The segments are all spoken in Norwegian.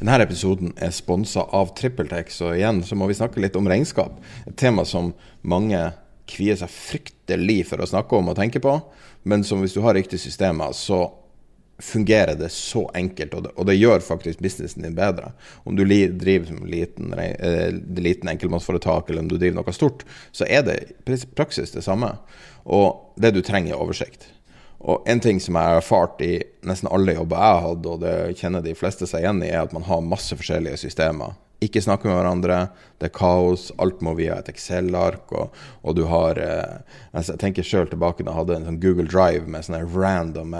Denne episoden er sponsa av TrippelTex, og igjen så må vi snakke litt om regnskap. Et tema som mange kvier seg fryktelig for å snakke om og tenke på, men som hvis du har riktige systemer, så fungerer det så enkelt, og det, og det gjør faktisk businessen din bedre. Om du driver som liten, eh, liten enkeltmannsforetak, eller om du driver noe stort, så er det praksis det samme. Og det du trenger, er oversikt. Og en ting som jeg har erfart i nesten alle jobber jeg har hatt, og det kjenner de fleste seg igjen i, er at man har masse forskjellige systemer. Ikke snakke med hverandre, det er kaos, alt må via et Excel-ark. Og, og, du har eh, Jeg tenker sjøl tilbake da jeg hadde en sånn Google Drive med sånne random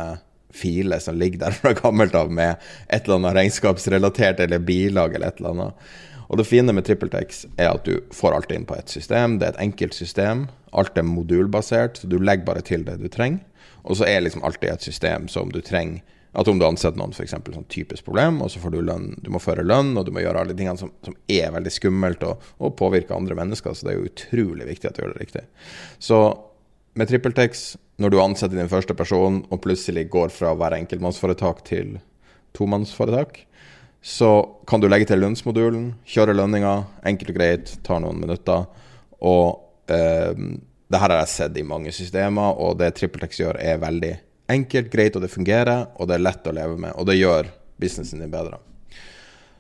filer som ligger der fra gammelt av med et eller annet regnskapsrelatert eller bilag eller et eller annet. Og det fine med TrippelTex er at du får alt inn på ett system. Det er et enkelt system. Alt er modulbasert, så du legger bare til det du trenger. Og så er liksom alltid et system som du trenger At om du ansetter noen, f.eks. sånn typisk problem, og så får du lønn Du må føre lønn, og du må gjøre alle de tingene som, som er veldig skummelt og, og påvirker andre mennesker, så det er jo utrolig viktig at du gjør det riktig. Så med TrippelTex, når du ansetter din første person, og plutselig går fra å være enkeltmannsforetak til tomannsforetak, så kan du legge til lønnsmodulen, kjøre lønninga, enkelt og greit, tar noen minutter. Og eh, det her har jeg sett i mange systemer, og det TrippelTex gjør, er veldig enkelt, greit, og det fungerer, og det er lett å leve med. Og det gjør businessen din bedre.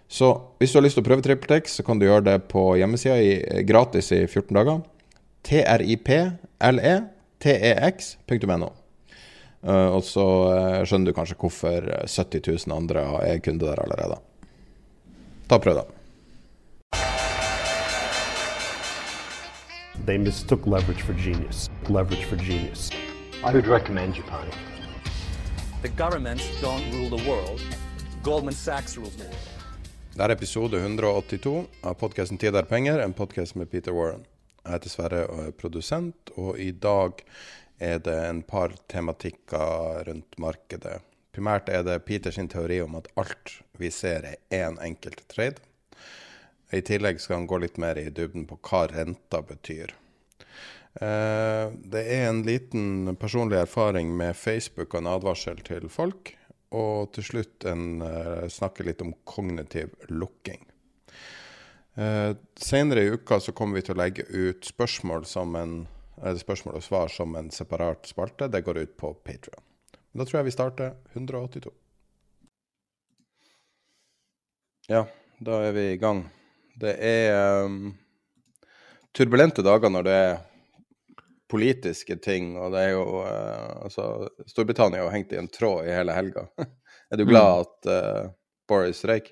Så hvis du har lyst til å prøve TrippelTex, så kan du gjøre det på hjemmesida gratis i 14 dager. trippletex.no. Uh, og så uh, skjønner du kanskje hvorfor 70 000 andre er kunder der allerede. Ta og prøv, da. They mistook leverage for genius. Leverage for genius. I would recommend Japan. The governments don't rule the world. Goldman Sachs rules the world. Det er episode 182 av podkasten 'Tid er penger', en podkast med Peter Warren. Jeg heter Sverre og er produsent, og i dag er det en par tematikker rundt markedet. Primært er det Peters teori om at alt vi ser er én enkelt trade. I tillegg skal han gå litt mer i dybden på hva renta betyr. Eh, det er en liten personlig erfaring med Facebook og en advarsel til folk. Og til slutt en, uh, snakke litt om kognitiv lukking. Uh, senere i uka så kommer vi til å legge ut spørsmål, en, spørsmål og svar som en separat spalte. Det går ut på Patrion. Da tror jeg vi starter 182. Ja, da er vi i gang. Det er um, turbulente dager når det er politiske ting, og det er jo uh, Altså, Storbritannia har hengt i en tråd i hele helga. er du glad mm. at uh, Boris røyk?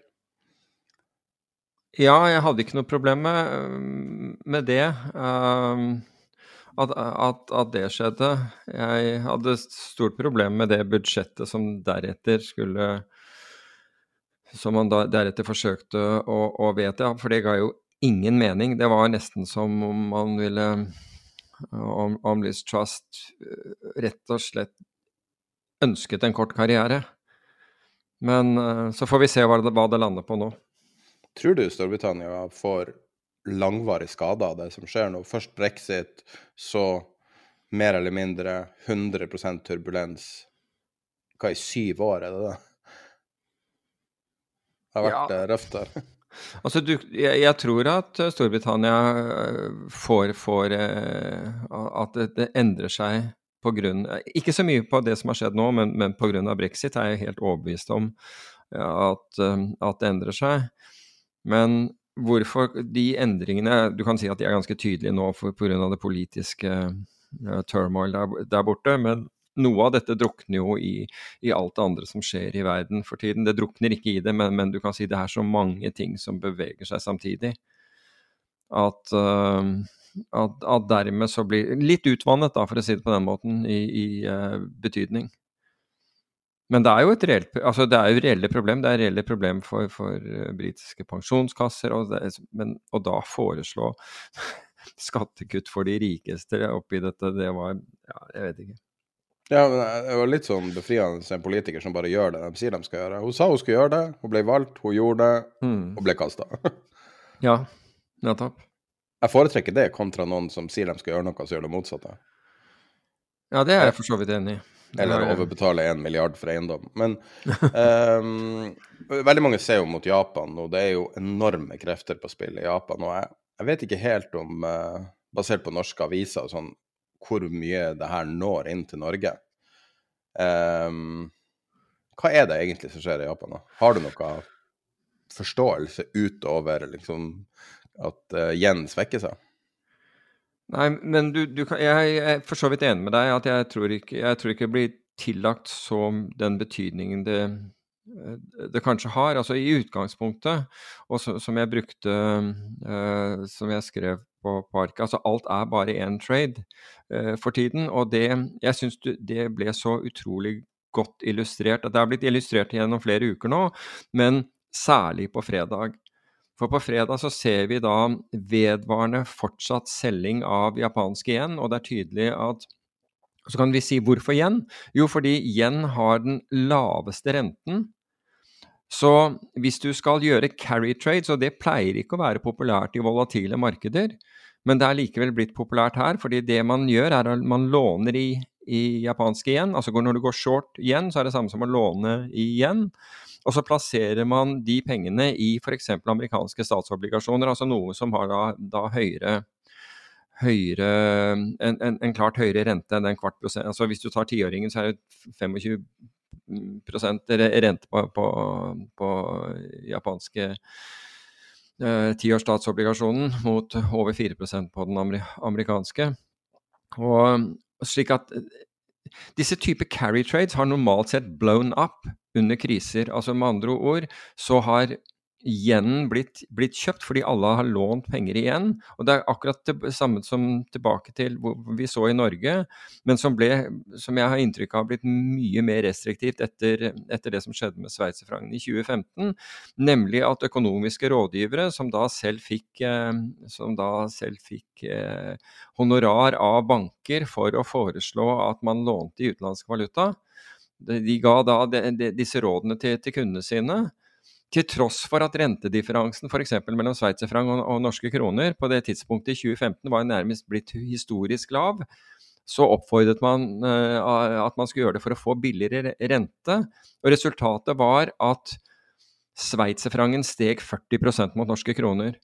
Ja, jeg hadde ikke noe problem med, med det. Um, at, at, at, det skjedde. Jeg hadde stort problem med det budsjettet som deretter skulle som man da, deretter forsøkte å, å vedta, for det ga jo ingen mening. Det var nesten som om man ville om, om Liz Trust eh, rett og slett ønsket en kort karriere. Men eh, så får vi se hva det, hva det lander på nå. Tror du Storbritannia får langvarig skade av det som skjer nå? Først brexit, så mer eller mindre 100% turbulens. Hva i syv år, er det det? Har vært ja. Eh, røft der. Altså, du, jeg, jeg, tror at eh, Storbritannia eh, får, får At det, det, endrer seg på grunn, ikke så mye på det som har skjedd nå, men, men pga. brexit er jeg helt overbevist om at, at, det endrer seg. Men hvorfor de endringene Du kan si at de er ganske tydelige nå pga. det politiske turmoil der, der, borte, men noe av dette drukner jo i, i, alt det andre som skjer i verden for tiden. Det drukner ikke i det, men, men du kan si det er så mange ting som beveger seg samtidig. At, uh, at, at dermed så blir Litt utvannet, da, for å si det på den måten, i, i uh, betydning. Men det er jo et reelt, altså det er jo reelle problem. Det er reelle problem for, for uh, britiske pensjonskasser. Og, det, men, og da foreslå skattekutt for de rikeste oppi dette, det var Ja, jeg vet ikke. Ja, men Det var litt sånn befriende en politiker som bare gjør det de sier de skal gjøre. Hun sa hun skulle gjøre det, hun ble valgt, hun gjorde det, mm. og ble kasta. ja, nettopp. Jeg foretrekker det kontra noen som sier de skal gjøre noe, så gjør det motsatte. Ja, det er jeg for så vidt enig i. Eller overbetale én milliard for eiendom. Men um, veldig mange ser jo mot Japan, og det er jo enorme krefter på spill i Japan. Og jeg, jeg vet ikke helt om, uh, basert på norske aviser og sånn, hvor mye det her når inn til Norge. Um, hva er det egentlig som skjer i Japan? da? Har du noe forståelse utover liksom, at uh, yen svekker seg? Nei, men du, du kan, jeg, jeg, er for så vidt enig med deg at jeg tror ikke, jeg tror ikke det blir tillagt som den betydningen det, det kanskje har. Altså i utgangspunktet, og så, som jeg brukte uh, Som jeg skrev på, på arket, altså alt er bare én trade uh, for tiden. Og det Jeg syns det ble så utrolig godt illustrert. Det er blitt illustrert gjennom flere uker nå, men særlig på fredag. For på fredag så ser vi da vedvarende fortsatt selging av japanske yen, og det er tydelig at Så kan vi si hvorfor yen? Jo, fordi yen har den laveste renten. Så hvis du skal gjøre carry trades, og det pleier ikke å være populært i volatile markeder, men det er likevel blitt populært her, fordi det man gjør, er at man låner i, i japanske yen. Altså når du går short yen, så er det samme som å låne i yen. Og så plasserer man de pengene i f.eks. amerikanske statsobligasjoner, altså noe som har da, da høyere høyere, en, en, en, klart høyere rente enn en kvart prosent. Altså Hvis du tar tiåringen, så er det 25 rente på, på, på japanske eh, tiårs statsobligasjonen mot over 4% på den amerikanske. Og slik at disse typer carry trades har normalt sett blown up under kriser. Altså Med andre ord så har yenen blitt, blitt, kjøpt fordi alle har lånt penger igjen. Og det er akkurat det samme som tilbake til hvor vi så i Norge, men som, ble, som jeg har inntrykk av har blitt mye mer restriktivt etter, etter det som skjedde med sveitserfrangen i 2015. Nemlig at økonomiske rådgivere som da selv fikk, eh, som da selv fikk eh, honorar av banker for å foreslå at man lånte i utenlandsk valuta, de ga da de, de, disse rådene til, til, kundene sine. Til tross for at rentedifferansen f.eks. mellom sveitserfranc og, og, norske kroner på det tidspunktet i 2015 var nærmest blitt historisk lav, så oppfordret man uh, at man skulle gjøre det for å få billigere rente. Og resultatet var at sveitserfrancen steg 40% mot norske kroner.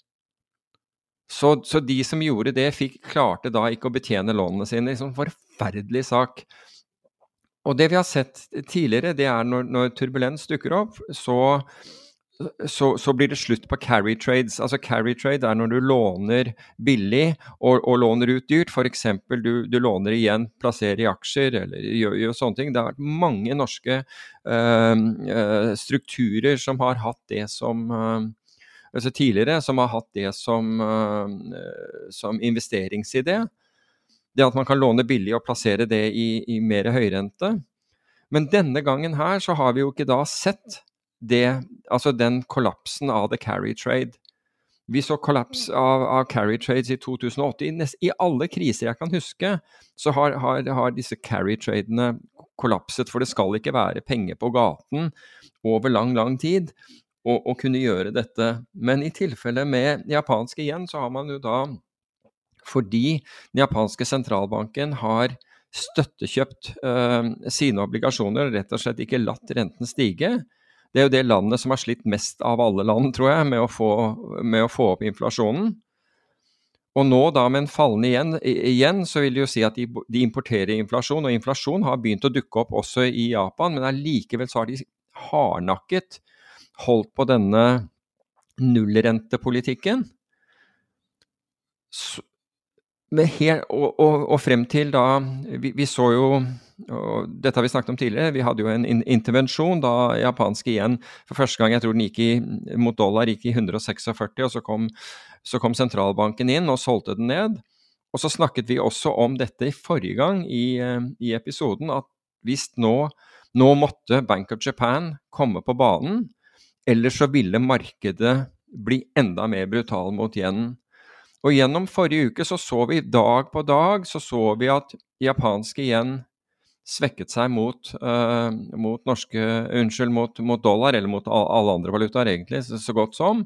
Så, så, de som gjorde det, fikk, klarte da ikke å betjene lånene sine. Liksom forferdelig sak. Og det vi har sett tidligere, det er når, når turbulens dukker opp, så, så, så, blir det slutt på carry trades. Altså Carry trade er når du låner billig og, og låner ut dyrt. F.eks. Du, du låner igjen, plasserer i aksjer eller gjør, gjør sånne ting. Det har vært mange norske øh, strukturer som har hatt det som øh, altså tidligere, som har hatt det som, øh, som investeringsidé. Det at man kan låne billig og plassere det i, i mer høyrente. Men denne gangen her så har vi jo ikke da sett det, altså den kollapsen av the carry trade. Vi så kollaps av, av carry trades i 2008. I, nest, I, alle kriser jeg kan huske, så har, har, har disse carry tradene kollapset. For det skal ikke være penger på gaten over lang, lang tid å kunne gjøre dette. Men i tilfelle med japanske igjen, så har man jo da fordi den japanske sentralbanken har støttekjøpt øh, sine obligasjoner og rett og slett ikke latt renten stige. Det er jo det landet som har slitt mest av alle land, tror jeg, med å få, med å få opp inflasjonen. Og nå da med en fallende igjen, igjen, så vil det jo si at de, de, importerer inflasjon. Og inflasjon har begynt å dukke opp også i Japan, men allikevel så har de hardnakket holdt på denne nullrentepolitikken. Så, Her, og, og, og, frem til da vi, vi, så jo og Dette har vi snakket om tidligere. Vi hadde jo en intervensjon da japansk igjen for første gang jeg tror den gikk i, mot dollar gikk i 146, og så kom, så kom sentralbanken inn og solgte den ned. Og så snakket vi også om dette i forrige gang i, i episoden, at hvis nå, nå måtte Bank of Japan komme på banen, ellers så ville markedet bli enda mer brutal mot yenen. Og gjennom forrige uke så, så vi dag på dag så, så vi at japanske igjen svekket seg mot, uh, mot norske Unnskyld, mot, mot, dollar, eller mot alle andre valutaer, egentlig, så, så, godt som.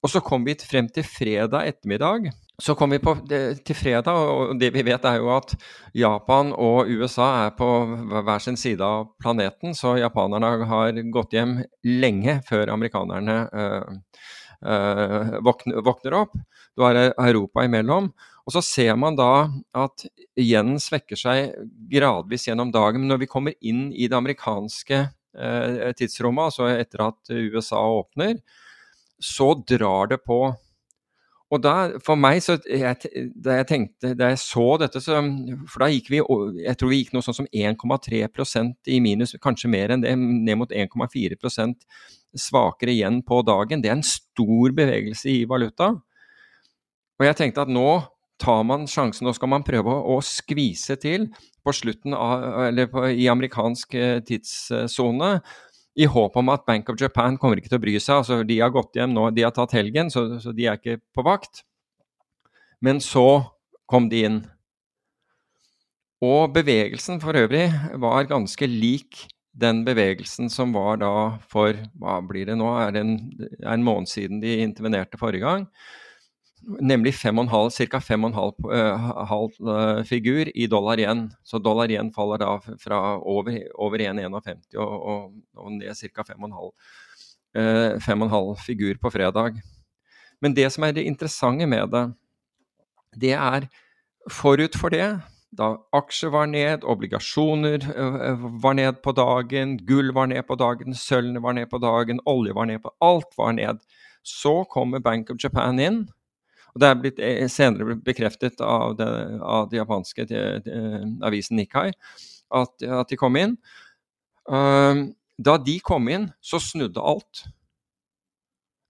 Og så kom vi frem til fredag ettermiddag. Så kom vi på, til fredag, og det vi vet er jo at Japan og USA er på hver sin side av planeten, så japanerne har gått hjem lenge før amerikanerne uh, uh, våkner, våkner opp. Du har Europa imellom. Og så ser man da at igjen svekker seg gradvis gjennom dagen. Men når vi kommer inn i det amerikanske eh, tidsrommet, altså etter at USA åpner, så drar det på. Og da, for meg, så jeg, da jeg tenkte, da jeg så dette, så For da gikk vi Jeg tror vi gikk noe sånn som 1,3% i minus, kanskje mer enn det, ned mot 1,4% svakere igjen på dagen. Det er en stor bevegelse i valuta. Og jeg tenkte at nå tar man sjansen, nå skal man prøve å, å skvise til på slutten av, eller på, i amerikansk eh, tidssone. I håp om at Bank of Japan kommer ikke til å bry seg. altså De har gått hjem nå, de har tatt helgen, så, så de er ikke på vakt. Men så kom de inn. Og bevegelsen for øvrig var ganske lik den bevegelsen som var da for hva blir det nå, er det en, en måned siden de intervenerte forrige gang nemlig ca. 5,5 uh, figur i dollar igjen. Så dollar igjen faller da fra over, over 1,51 og, og, og ned ca. 5,5 uh, figur på fredag. Men det som er det interessante med det, det er forut for det da aksjer var ned, obligasjoner var ned på dagen, gull var ned på dagen, sølv var ned på dagen, olje var ned på Alt var ned. Så kommer Bank of Japan inn og Det er blitt eh, senere bekreftet av, det, av den japanske avisen Nikkei at, at, de kom inn. Uh, da de kom inn, så snudde alt.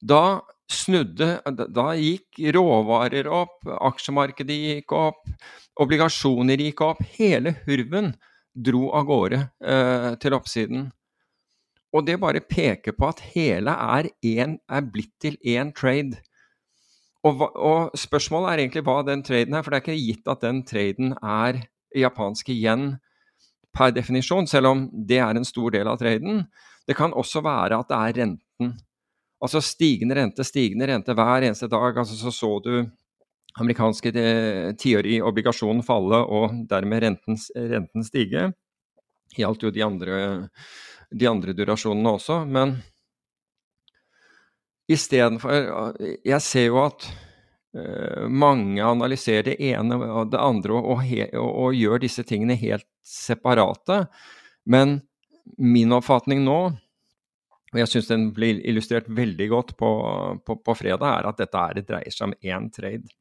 Da snudde Da gikk råvarer opp, aksjemarkedet gikk opp, obligasjoner gikk opp. Hele hurven dro av gårde uh, til oppsiden. Og det bare peker på at hele er, en, er blitt til én trade. Og, og, spørsmålet er egentlig hva den traden er, for det er ikke gitt at den traden er japansk igjen per definisjon, selv om det er en stor del av traden. Det kan også være at det er renten. Altså stigende rente, stigende rente hver eneste dag. altså Så så du amerikanske eh, tiårige falle og dermed renten, renten stige. Gjaldt jo de andre, de andre durasjonene også. Men Istedenfor Jeg ser jo at uh, mange analyserer det ene og det andre og, og, og, og, gjør disse tingene helt separate. Men min oppfatning nå, og jeg syns den blir illustrert veldig godt på, på, på, fredag, er at dette er, det dreier seg om én trade.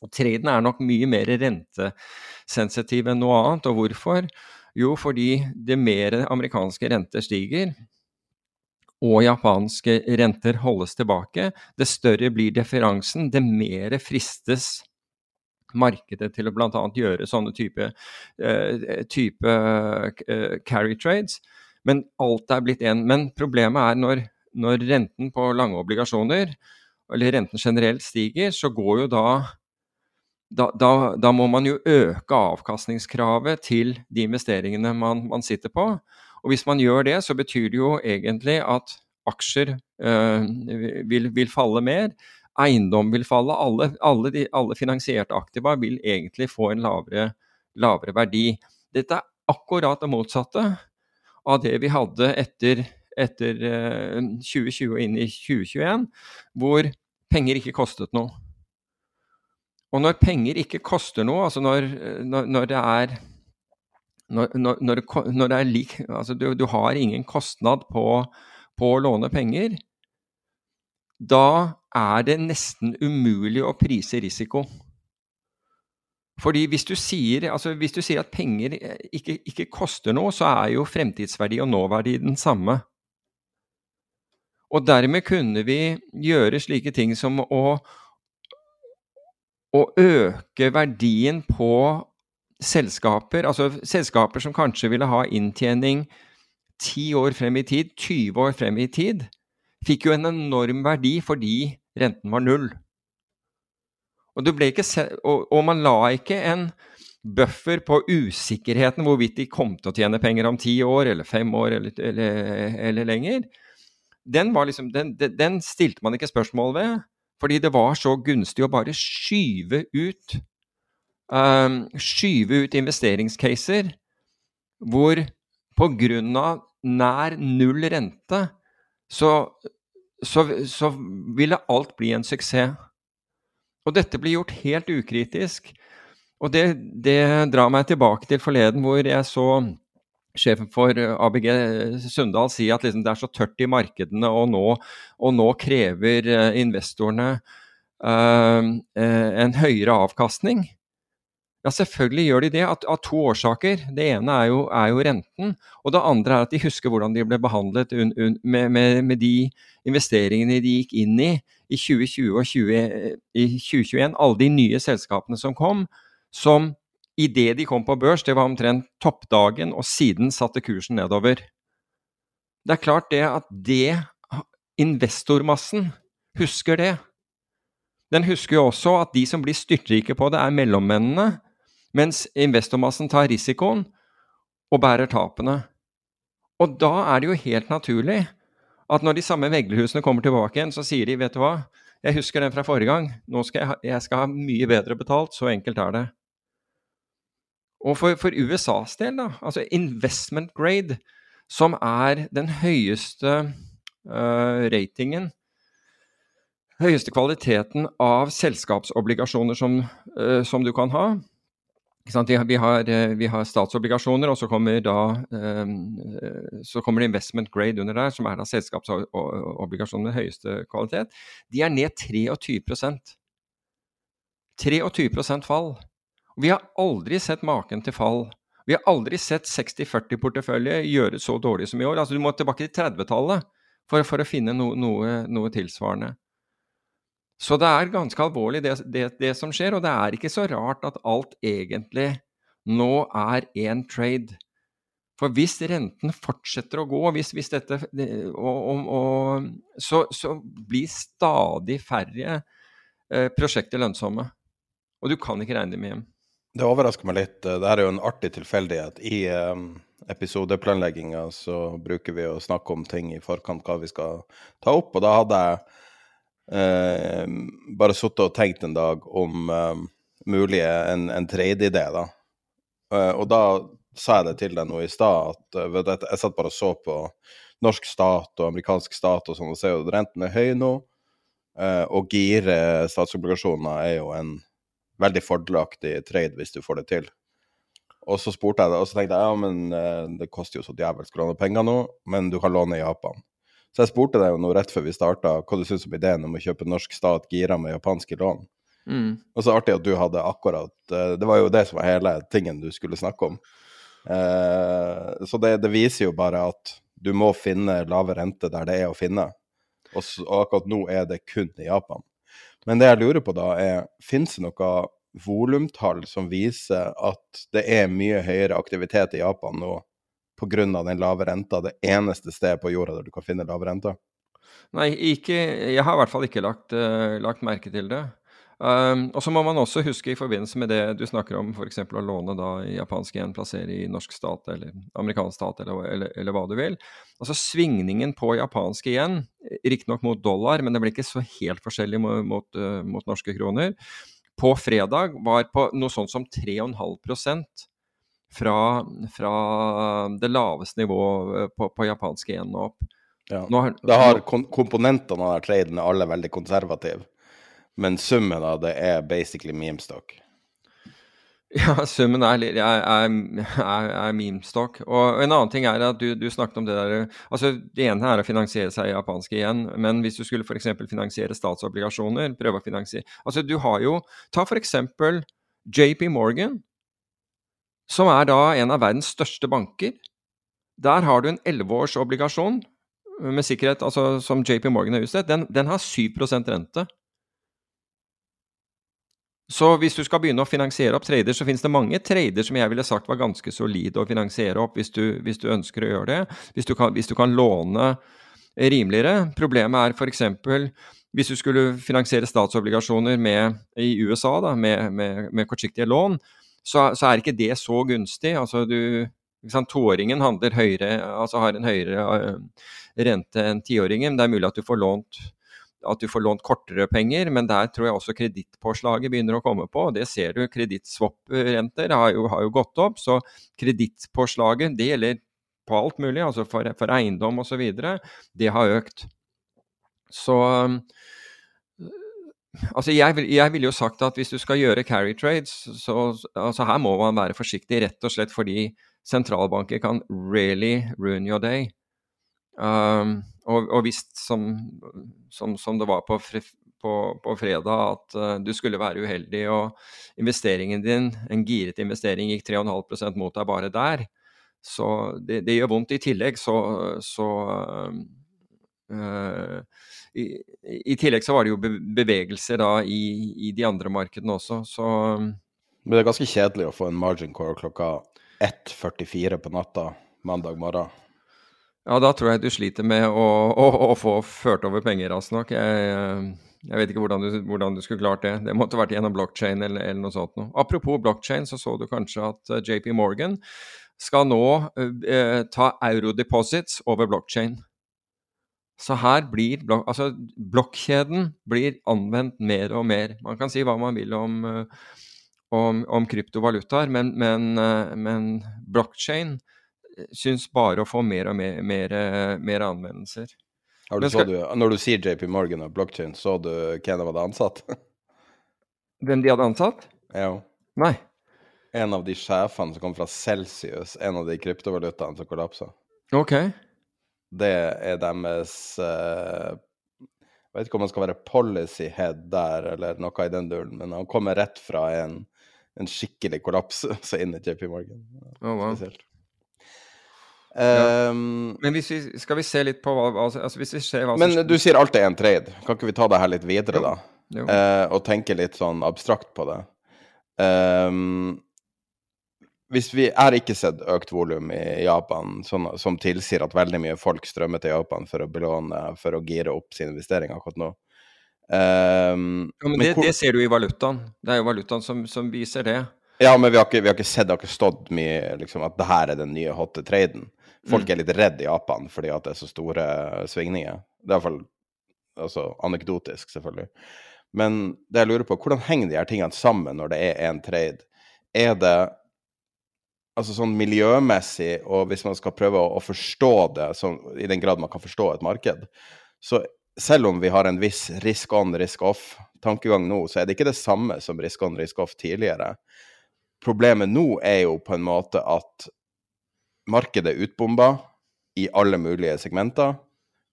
Og Traden er nok mye mer rentesensitiv enn noe annet. Og hvorfor? Jo, fordi det mer amerikanske renter stiger, og japanske renter holdes tilbake, det større blir differansen, det mer fristes markedet til å bl.a. gjøre sånne type, uh, type uh, carry trades. Men alt er blitt én. Men problemet er når, når renten på lange obligasjoner, eller renten generelt, stiger, så går jo da da, da, da, må man jo øke avkastningskravet til de investeringene man, man sitter på. Og hvis man gjør det, så betyr det jo egentlig at aksjer øh, vil, vil, falle mer. Eiendom vil falle. Alle, alle, de, alle finansierte aktiva vil egentlig få en lavere, lavere, verdi. Dette er akkurat det motsatte av det vi hadde etter, etter øh, 2020 og inn i 2021, hvor penger ikke kostet noe. og når penger ikke koster noe, altså når, når, når det er når, når, når, det er lik Altså du, du har ingen kostnad på, på, å låne penger. Da er det nesten umulig å prise risiko. Fordi hvis du sier, altså hvis du sier at penger ikke, ikke koster noe, så er jo fremtidsverdi og nåverdi den samme. Og dermed kunne vi gjøre slike ting som å, å øke verdien på selskaper, altså selskaper som kanskje ville ha inntjening 10 år frem i tid, 20 år frem i tid, fikk jo en enorm verdi fordi renten var null. Og, ikke, og man la ikke en buffer på usikkerheten hvorvidt de kom til å tjene penger om ti år eller fem år eller, eller, eller lenger. Den, liksom, den, den, stilte man ikke spørsmål ved, fordi det var så gunstig å bare skyve ut um, skyve ut investeringscaser hvor pga. nær null rente så, så, så ville alt bli en suksess. Og dette blir gjort helt ukritisk. Og det, det, drar meg tilbake til forleden hvor jeg så sjefen for ABG Sundal si at liksom det er så tørt i markedene, og nå, og nå krever eh, investorene uh, en høyere avkastning. Ja, selvfølgelig gjør de det, av, av to årsaker. Det ene er jo, er jo, renten, og det andre er at de husker hvordan de ble behandlet un, un, med, med, med, de investeringene de gikk inn i i 2020 og 20, i 2021. Alle de nye selskapene som kom, som idet de kom på børs, det var omtrent toppdagen, og siden satte kursen nedover. Det er klart det at det investormassen husker det. Den husker jo også at de som blir styrtrike på det, er mellommennene mens investormassen tar risikoen og bærer tapene. Og da er det jo helt naturlig at når de samme veglehusene kommer tilbake igjen, så sier de vet du hva, jeg husker den fra forrige gang, nå skal jeg, jeg skal ha mye bedre betalt, så enkelt er det. Og for, for USAs del, da, altså investment grade, som er den høyeste uh, ratingen høyeste kvaliteten av selskapsobligasjoner som, uh, som du kan ha. Vi har, eh, vi, har, statsobligasjoner, og så kommer, da, um, så kommer det investment grade under der, som er da selskapsobligasjoner med høyeste kvalitet. De er ned 23% 23% fall. Vi har aldri sett maken til fall. Vi har aldri sett 60-40-portefølje gjøre så dårlig som i år. Altså, du må tilbake til 30-tallet for, for, å finne no, noe, noe tilsvarende. Så det er ganske alvorlig det, det, det, som skjer, og det er ikke så rart at alt egentlig nå er én trade. For hvis renten fortsetter å gå, hvis, hvis dette, og, og, så, så, blir stadig færre eh, prosjekter lønnsomme. Og du kan ikke regne dem hjem. Det overrasker meg litt. Det er jo en artig tilfeldighet. I eh, episodeplanlegginga så bruker vi å snakke om ting i forkant, hva vi skal ta opp. Og da hadde jeg eh, bare sittet og tenkt en dag om eh, mulig en, en trade-idé, da. Eh, og da sa jeg det til deg nå i stad, at uh, jeg, jeg satt bare og så på norsk stat og amerikansk stat og sånn, og ser jo at renten er høy nå. Uh, og gire statsobligasjoner er jo en veldig fordelaktig trade hvis du får det til. Og så spurte jeg det, og så tenkte jeg ja, men uh, det koster jo så djevelsk å låne penger nå, men du kan låne i Japan. Så jeg spurte deg jo nå rett før vi starta hva du syns om ideen om å kjøpe norsk stat gira med japanske lån. Mm. Og så artig at du hadde akkurat uh, Det var jo det som var hele tingen du skulle snakke om. Uh, så det, det, viser jo bare at du må finne lave rente der det er å finne. Og, så, og akkurat nå er det kun i Japan. Men det jeg lurer på da, er fins det noe volumtall som viser at det er mye høyere aktivitet i Japan nå pga. den lave renta det eneste stedet på jorda der du kan finne lave renta? Nei, ikke, jeg har i hvert fall ikke lagt, uh, lagt merke til det. Um, og så må man også huske i forbindelse med det du snakker om, f.eks. å låne da japansk yen, plassere i norsk stat eller amerikansk stat eller, eller, eller, hva du vil. Altså Svingningen på japansk yen, riktignok mot dollar, men det blir ikke så helt forskjellig mot, mot, uh, mot norske kroner, på fredag var på noe sånt som 3,5 fra, fra det laveste nivået eh, på, på japansk igjen og opp. Ja. Nå har, da har komponentene av traden alle veldig konservative. men summen av det er basically memestock. Ja, summen er, er, er, er memestock. Og en annen ting er at du, du, snakket om det der altså Det ene er å finansiere seg japansk igjen, men hvis du skulle f.eks. finansiere statsobligasjoner, prøve å finansiere Altså du har jo Ta f.eks. JP Morgan, som er da en av verdens største banker. Der har du en elleveårsobligasjon med sikkerhet, altså som JP Morgan har utstedt. Den, den har 7% rente. Så hvis du skal begynne å finansiere opp trader, så finnes det mange trader som jeg ville sagt var ganske solide å finansiere opp, hvis du, hvis du ønsker å gjøre det. Hvis du, kan, hvis du kan låne rimeligere. Problemet er f.eks. hvis du skulle finansiere statsobligasjoner med, i USA da, med, med, med kortsiktige lån, så, så, er ikke det så gunstig. Altså du, Toåringen altså har en høyere uh, rente enn tiåringen. Det er mulig at du får lånt at du får lånt kortere penger, men der tror jeg også kredittpåslaget begynner å komme på. Det ser du, kredittswap-renter har, har, jo gått opp, så kredittpåslaget det gjelder på alt mulig, altså for, for eiendom osv. Det har økt. Så Altså jeg, jeg ville jo sagt at hvis du skal gjøre carry trades, så altså her må man være forsiktig, rett og slett fordi sentralbanker kan really ruin your day. Um, og, og hvis, som, som, som, det var på, på, på fredag, at uh, du skulle være uheldig og investeringen din, en giret investering, gikk 3,5% mot deg bare der, så det, det, gjør vondt. I tillegg så, så uh, i, i, tillegg så var det jo bevegelser da i, i de andre markedene også, så Men det er ganske kjedelig å få en margin core klokka 1.44 på natta mandag morgen? Ja, da tror jeg du sliter med å, å, å få ført over penger raskt nok. Jeg, jeg, vet ikke hvordan du, hvordan du, skulle klart det. Det måtte vært gjennom blockchain eller, eller noe sånt noe. Apropos blockchain, så så du kanskje at eh, JP Morgan skal nå uh, ta eurodeposits over blockchain. Så her blir blok altså, blokkjeden blir anvendt mer og mer. Man kan si hva man vil om, uh, om, om kryptovalutaer, men, men, uh, men blockchain syns bare å få mer og mer, mer, mer anvendelser. Du, skal... du, når du sier JP Morgan og blockchain, så du hvem de hadde ansatt? Hvem de hadde ansatt? Ja. Nei. En av de sjefene som kom fra Celsius, en av de kryptovalutaene som kollapsa. Ok. Det er deres uh, Jeg vet ikke om han skal være policy head der, eller noe i den duren, men han kommer rett fra en, en skikkelig kollaps, så inn i JP Morgan. Oh, wow. Spesielt. Ja. Um, men hvis vi, skal vi se litt på hva altså, altså hvis vi ser hva Men du sier alt er en trade. Kan ikke vi ta det her litt videre, jo. da? Jo. Uh, og tenke litt sånn abstrakt på det. Um, hvis vi er ikke sett økt volum i Japan sånn, som tilsier at veldig mye folk strømmer til Japan for å belåne, for å gire opp sine investeringer akkurat nå. Um, ja, men, men det, hvor... det, ser du i valutaen. Det er jo valutaen som, som viser det. Ja, men vi har ikke, vi har ikke sett, det har ikke stått mye liksom, at det her er den nye hotte traden. Folk mm. er litt redd i Japan fordi at det er så store svingninger. Det er iallfall altså, anekdotisk, selvfølgelig. Men det jeg lurer på, hvordan henger de her tingene sammen når det er en trade? Er det altså sånn miljømessig, og hvis man skal prøve å, å forstå det sånn, i den grad man kan forstå et marked, så selv om vi har en viss risk on, risk off-tankegang nå, så er det ikke det samme som risk on, risk off tidligere. Problemet nå er jo på en måte at markedet er utbomba i alle mulige segmenter.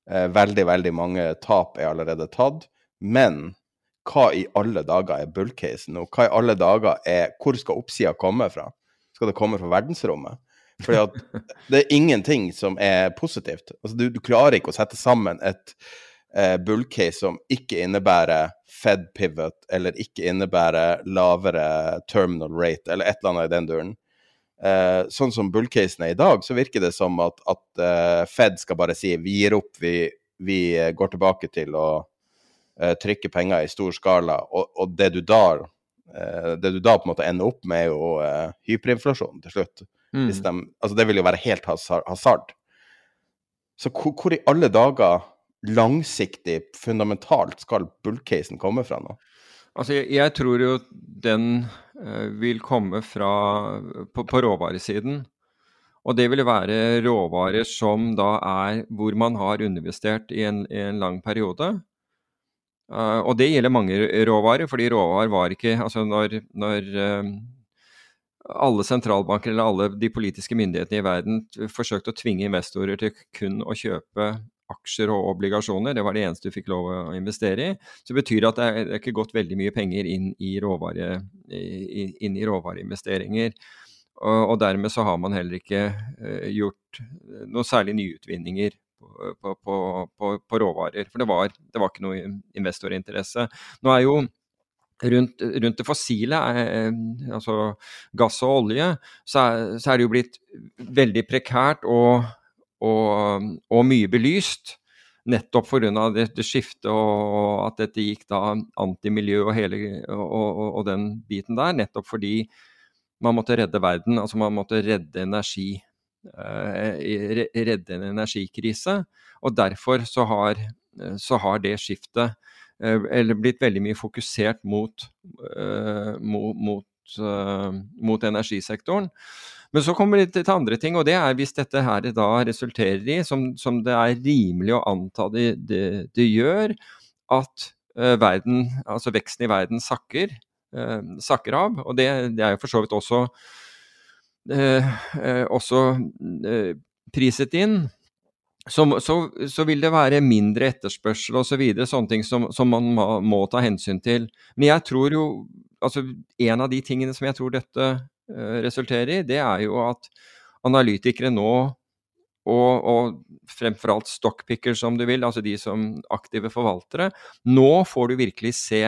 Eh, veldig, veldig mange tap er allerede tatt. Men hva i alle dager er bullcasen nå? Hva i alle dager er Hvor skal oppsida komme fra? Skal det komme fra verdensrommet? Fordi at det er ingenting som er positivt. Altså, du, du klarer ikke å sette sammen et eh, bullcase som ikke innebærer Fed pivot, eller ikke innebærer lavere terminal rate, eller et eller annet i den duren. Eh, sånn som bullcasen er i dag, så virker det som at, at eh, Fed skal bare si vi gir opp, vi, vi går tilbake til å uh, trykke penger i stor skala. Og, og det, du da, det du da på en måte ender opp med, er jo hyperinflasjon til slutt. Mm. De, altså det vil jo være helt hasard. Så hvor, hvor i alle dager langsiktig, fundamentalt skal bullcasen komme fra nå? Altså, jeg, jeg tror jo den uh, vil komme fra på, på, råvaresiden. Og det vil være råvarer som da er hvor man har underinvestert i en, i en lang periode. Uh, og det gjelder mange råvarer, fordi råvarer var ikke Altså når, når uh, alle sentralbanker eller alle de politiske myndighetene i verden forsøkte å tvinge investorer til kun å kjøpe aksjer og obligasjoner, det var det eneste du fikk lov å investere i, så betyr det at det er ikke gått veldig mye penger inn i, råvare, inn i råvareinvesteringer. Og, og, dermed så har man heller ikke uh, gjort noe særlig nyutvinninger på, på, på, råvarer. For det var, det var, ikke noe investorinteresse. Nå er jo rundt, rundt det fossile, eh, altså gass og olje, så er, så er, det jo blitt veldig prekært og, og, og mye belyst. Nettopp pga. dette skiftet og at dette gikk da antimiljø og, hele, og, og den biten der. Nettopp fordi man måtte redde verden, altså man måtte redde energi. Eh, redde en energikrise. Og derfor så har, så har det skiftet eh, eller blitt veldig mye fokusert mot, eh, mot, mot, mot energisektoren. Men så kommer det til andre ting, og det er hvis dette her da resulterer i, som, som det er rimelig å anta det, det, det gjør, at verden, altså veksten i verden sakker, sakker av. Og det, det er jo for så vidt også Eh, eh, også eh, priset inn, så, så, så, vil det være mindre etterspørsel osv. Så videre, sånne ting som, som man må, må, ta hensyn til. Men jeg tror jo altså En av de tingene som jeg tror dette resulterer i, det er jo at analytikere nå, og, og fremfor alt stockpicker som du vil, altså de som aktive forvaltere, nå får du virkelig se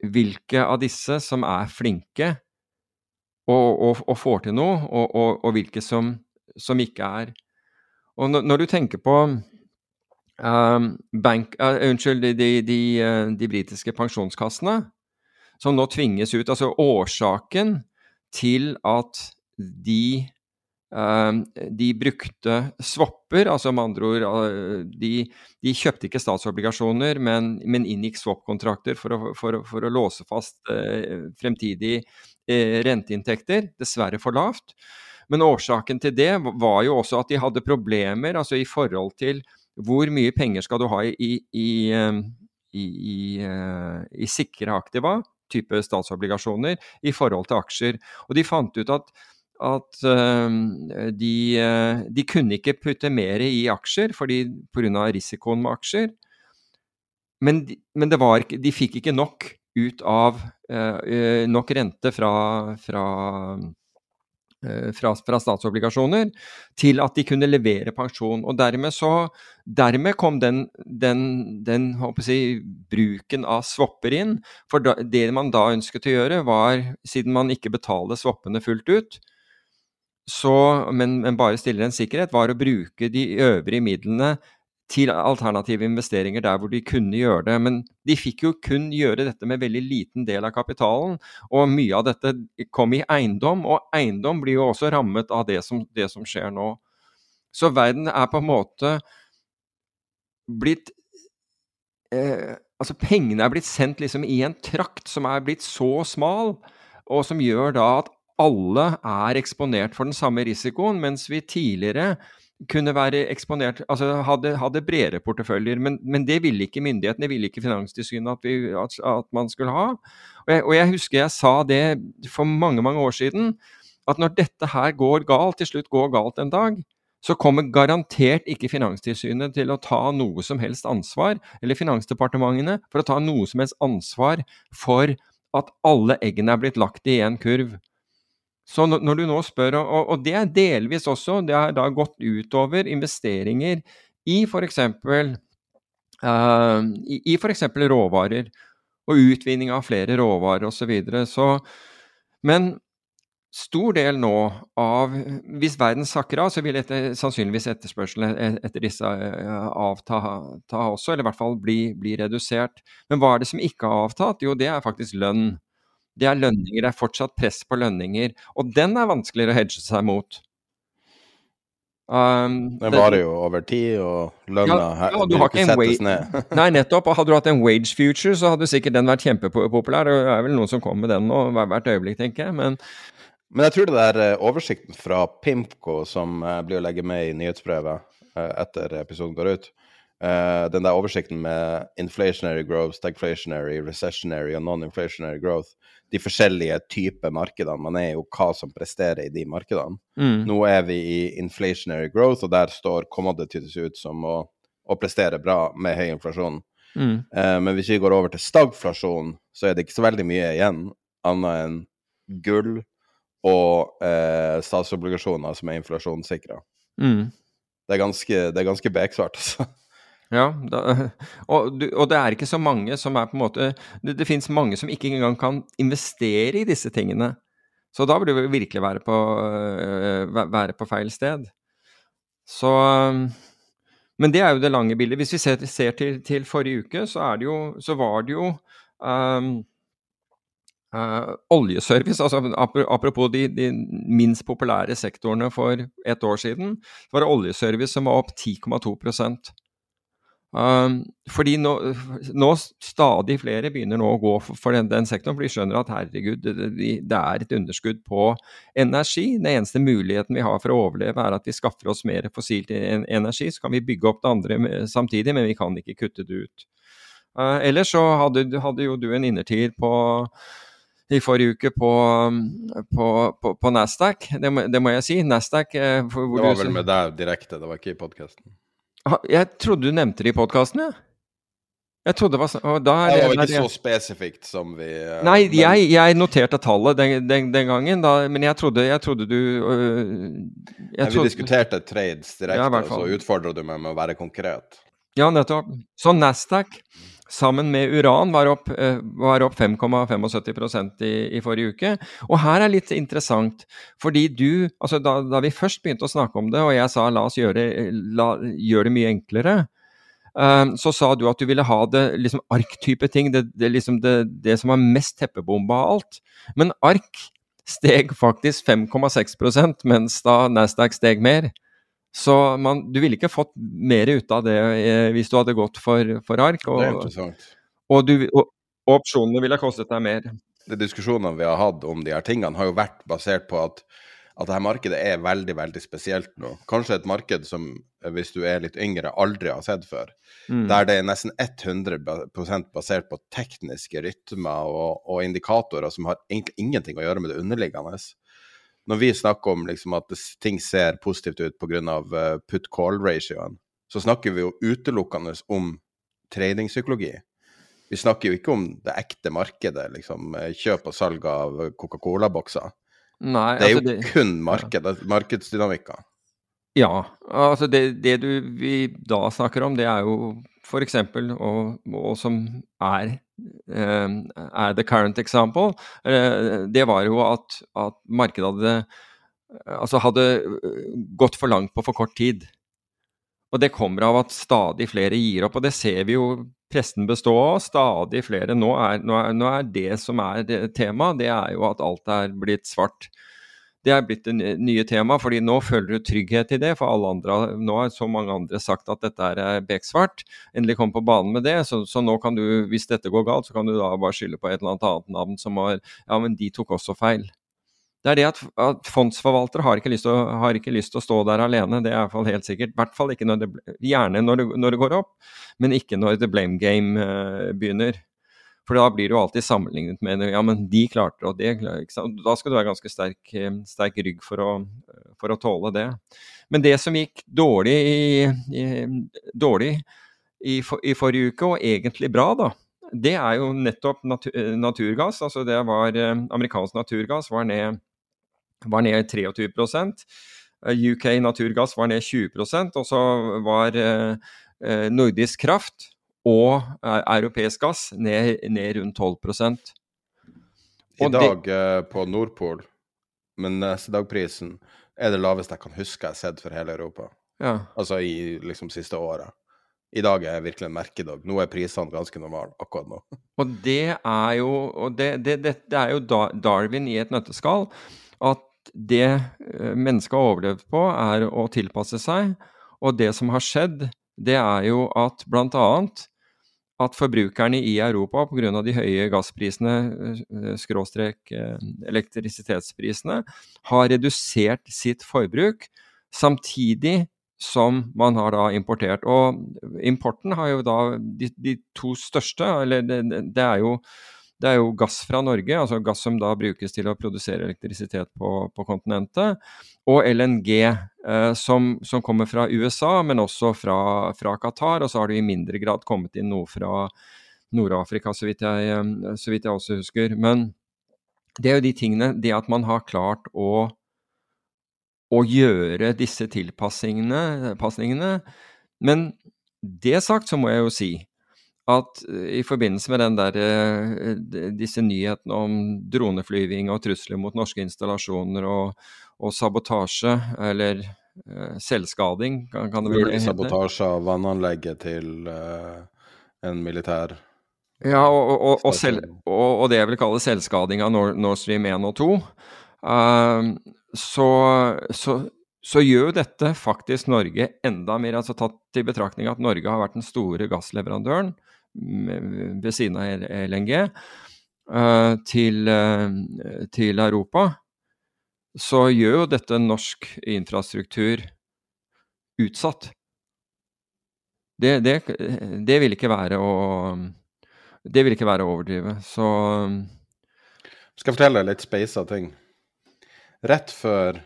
hvilke av disse som er flinke og, og, og får til noe, og, og hvilke som, som, ikke er. Og når, du tenker på um, bank, uh, Unnskyld, de, de, de, uh, de britiske pensjonskassene, som nå tvinges ut Altså årsaken til at de Ehm, de brukte swapper, altså med andre ord eh, de, kjøpte ikke statsobligasjoner, men, men inngikk swap-kontrakter for, for, for, å låse fast eh, fremtidig eh, renteinntekter. Dessverre for lavt. Men årsaken til det var jo også at de hadde problemer altså i forhold til hvor mye penger skal du ha i, i, i, i sikre aktiva, type statsobligasjoner, i forhold til aksjer. Og de fant ut at at ehm, de, eh, de, kunne ikke putte mer i aksjer fordi pga. risikoen med aksjer. Men, de, men var, de fikk ikke nok ut av uh, nok rente fra, fra, uh, fra, fra, statsobligasjoner til at de kunne levere pensjon. Og dermed, så, dermed kom den, den, den jeg, bruken av swapper inn. For da, det man da ønsket å gjøre, var, siden man ikke betaler swappene fullt ut, så, men, men, bare stiller en sikkerhet, var å bruke de øvrige midlene til alternative investeringer der hvor de kunne gjøre det. Men de fikk jo kun gjøre dette med veldig liten del av kapitalen. Og mye av dette kom i eiendom, og eiendom blir jo også rammet av det som, det som skjer nå. Så verden er på en måte blitt eh, Altså pengene er blitt sendt liksom i en trakt som er blitt så smal, og som gjør da at alle er eksponert for den samme risikoen, mens vi tidligere kunne være eksponert, altså hadde, hadde bredere porteføljer. Men, men, det ville ikke myndighetene, ville ikke Finanstilsynet at, at, at, man skulle ha. Og jeg, og jeg, husker jeg sa det for mange, mange år siden, at når dette her går galt, til slutt går galt en dag, så kommer garantert ikke Finanstilsynet til å ta noe som helst ansvar, eller Finansdepartementene, for å ta noe som helst ansvar for at alle eggene er blitt lagt i én kurv. Så når du nå spør, og, det er delvis også, det har da gått utover investeringer i f.eks. Uh, f.eks. råvarer og utvinning av flere råvarer osv. Så, videre. så Men stor del nå av Hvis verden sakker av, så vil etter, sannsynligvis etterspørselen e, etter disse avta avta også, eller i hvert fall bli, bli redusert. Men hva er det som ikke har avtatt? Jo, det er faktisk lønn det er lønninger. Det er fortsatt press på lønninger. Og den er vanskeligere å hedge seg mot. Um, det varer jo over tid, og lønna ja, ja, vil ikke settes ned. Nei, nettopp. Og hadde du hatt en wage future, så hadde sikkert den vært kjempepopulær. Det er vel noen som kommer med den nå hvert øyeblikk, tenker jeg. Men, Men jeg tror det der eh, oversikten fra Pimco som eh, blir å legge med i nyhetsbrevet eh, etter episoden går ut, den der oversikten med inflationary growth, stagflationary, recessionary og non-inflationary growth, de forskjellige typer markedene. Man er jo hva som presterer i de markedene. Mm. Nå er vi i inflationary growth, og der står commodities ut som å, å prestere bra med høy inflasjon. Mm. Eh, men hvis vi går over til stagflasjon, så er det ikke så veldig mye igjen, annet enn gull og eh, statsobligasjoner som er inflasjonssikra. Mm. Det er ganske, det er ganske beksvart, altså. Ja, da, og, og det er ikke så mange som er på en måte Det, det fins mange som ikke engang kan investere i disse tingene. Så da burde vi virkelig være på, øh, være på feil sted. Så Men det er jo det lange bildet. Hvis vi ser, ser til, til forrige uke, så, det jo, så var det jo um, uh, oljeservice, altså apropos de, de minst populære sektorene for et år siden, var det oljeservice som var opp 10,2 Um, fordi nå, nå stadig flere begynner nå å gå for, for den, den sektoren, for de skjønner at herregud, det, det, er et underskudd på energi. Den eneste muligheten vi har for å overleve, er at vi skaffer oss mer fossilt energi. Så kan vi bygge opp det andre samtidig, men vi kan ikke kutte det ut. Uh, ellers så hadde, hadde jo du en innertier på i forrige uke på, på, på, på Nasdaq, det må, det må jeg si. Nasdaq eh, Det var vel med deg direkte, det var ikke i podkasten. Jeg trodde du nevnte det i podkasten, jeg. Jeg trodde det var sånn Det var ikke så spesifikt som vi uh, Nei, jeg, jeg noterte tallet den, den, den gangen, da, men jeg trodde, jeg trodde du uh, jeg Nei, vi diskuterte trades direkte, ja, og så utfordra du meg med å være konkret. Ja, nettopp. Så Nasdaq sammen med uran var opp, eh, opp 5,75% i, i forrige uke. Og her er litt interessant, fordi du altså da, da vi først begynte å snakke om det, og jeg sa la oss gjøre, la, gjøre det mye enklere, eh, så sa du at du ville ha det liksom ark-type ting, det, det, liksom det, det som var mest teppebomba av alt. Men ark steg faktisk 5,6 mens da Nasdaq steg mer. Så man, du ville ikke fått mer ut av det eh, hvis du hadde gått for, for ark. Det er Og, interessant. og, du, og, og opsjonene ville kostet deg mer. De diskusjonene vi har hatt om de her tingene, har jo vært basert på at, at dette markedet er veldig, veldig spesielt nå. Kanskje et marked som, hvis du er litt yngre, aldri har sett før. Mm. Der det er nesten 100 ba- basert på tekniske rytmer og, og indikatorer som har egentlig ingenting å gjøre med det underliggende. Når vi snakker om liksom, at ting ser positivt ut pga. Uh, put-call-ratioen, så snakker vi jo utelukkende om tradingpsykologi. Vi snakker jo ikke om det ekte markedet, liksom eh, kjøp og salg av Coca-Cola-bokser. Det er jo altså det- kun marked, markedsdynamikker. Ja. Altså det, det du vi da snakker om, det er jo f.eks. Og, og som er, eh, er the current example, eh, det var jo at, at markedet hadde altså hadde eh, gått for langt på for kort tid. Og det kommer av at stadig flere gir opp, og det ser vi jo pressen bestå av. Stadig flere. Nå er, nå er, nå er det som er temaet, det er jo at alt er blitt svart. Det er blitt det nye- temaet, fordi nå føler du trygghet i det. For alle andre, nå har så mange andre sagt at dette er beksvart. Endelig kom på banen med det. Så, så nå kan du, hvis dette går galt, så kan du da bare skylde på et eller annet annet navn som har Ja, men de tok også feil. Det er det at, at fondsforvaltere har ikke, å, har ikke lyst til å stå der alene, det er i hvert fall helt sikkert. I hvert fall ikke når det, gjerne når det, når det går opp, men ikke når the blame game uh, begynner. For da blir du alltid sammenlignet med ja, men de klarte det, og det klarte? Da skal du være ganske sterk, eh, sterk rygg for å, for å tåle det. Men det som gikk dårlig i, i, dårlig i, for, i forrige uke, og egentlig bra, da, det er jo nettopp natur, naturgass. Altså det var eh, Amerikansk naturgass var ned, var ned 23 Eh, UK naturgass var ned 20% og så var eh, nordisk kraft og eh, europeisk gass ned, ned rundt 12 I Og I dag det, på Nordpol, men neste dag-prisen er det laveste jeg kan huske jeg har sett for hele Europa. Ja. Altså i liksom siste året. I dag er virkelig en merkedag. Nå er prisene ganske normale akkurat nå. Og det er jo, og det, det, det, er jo Darwin i et nøtteskall. At det eh, mennesket har overlevd på, er å tilpasse seg. Og det som har skjedd, det er jo at bl.a. at forbrukerne i Europa pga. de høye gassprisene, eh, skråstrek eh, elektrisitetsprisene, har redusert sitt forbruk. Samtidig som man har da importert. Og importen har jo da de, de to største, eller det, det, er jo, det, er jo gass fra Norge, altså gass som da brukes til å produsere elektrisitet på, på kontinentet, og LNG eh, som, som, kommer fra USA, men også fra, fra, Qatar. Og så har det i mindre grad kommet inn noe fra Nord-Afrika, så, eh, så, vidt jeg også husker. Men det er jo de tingene Det at man har klart å å gjøre disse tilpasningene. Men det sagt så må jeg jo si at eh, i forbindelse med der, eh, disse nyhetene om droneflyving og trusler mot norske installasjoner og, og sabotasje, eller uh, selvskading, kan, kan det vel hete? Sabotasje av vannanlegget til uh, en militær Ja, og, og, og, selv, og, det jeg vil kalle selvskading av Nord Stream 1 og 2. Uh, så, så, så gjør dette faktisk Norge enda mer, altså tatt i betraktning at Norge har vært den store gassleverandøren ved siden av LNG til, til, Europa, så gjør jo dette norsk infrastruktur utsatt. Det, det, det vil ikke være å Det vil ikke være å overdrive. Så Skal jeg fortelle deg litt speisa ting? rett før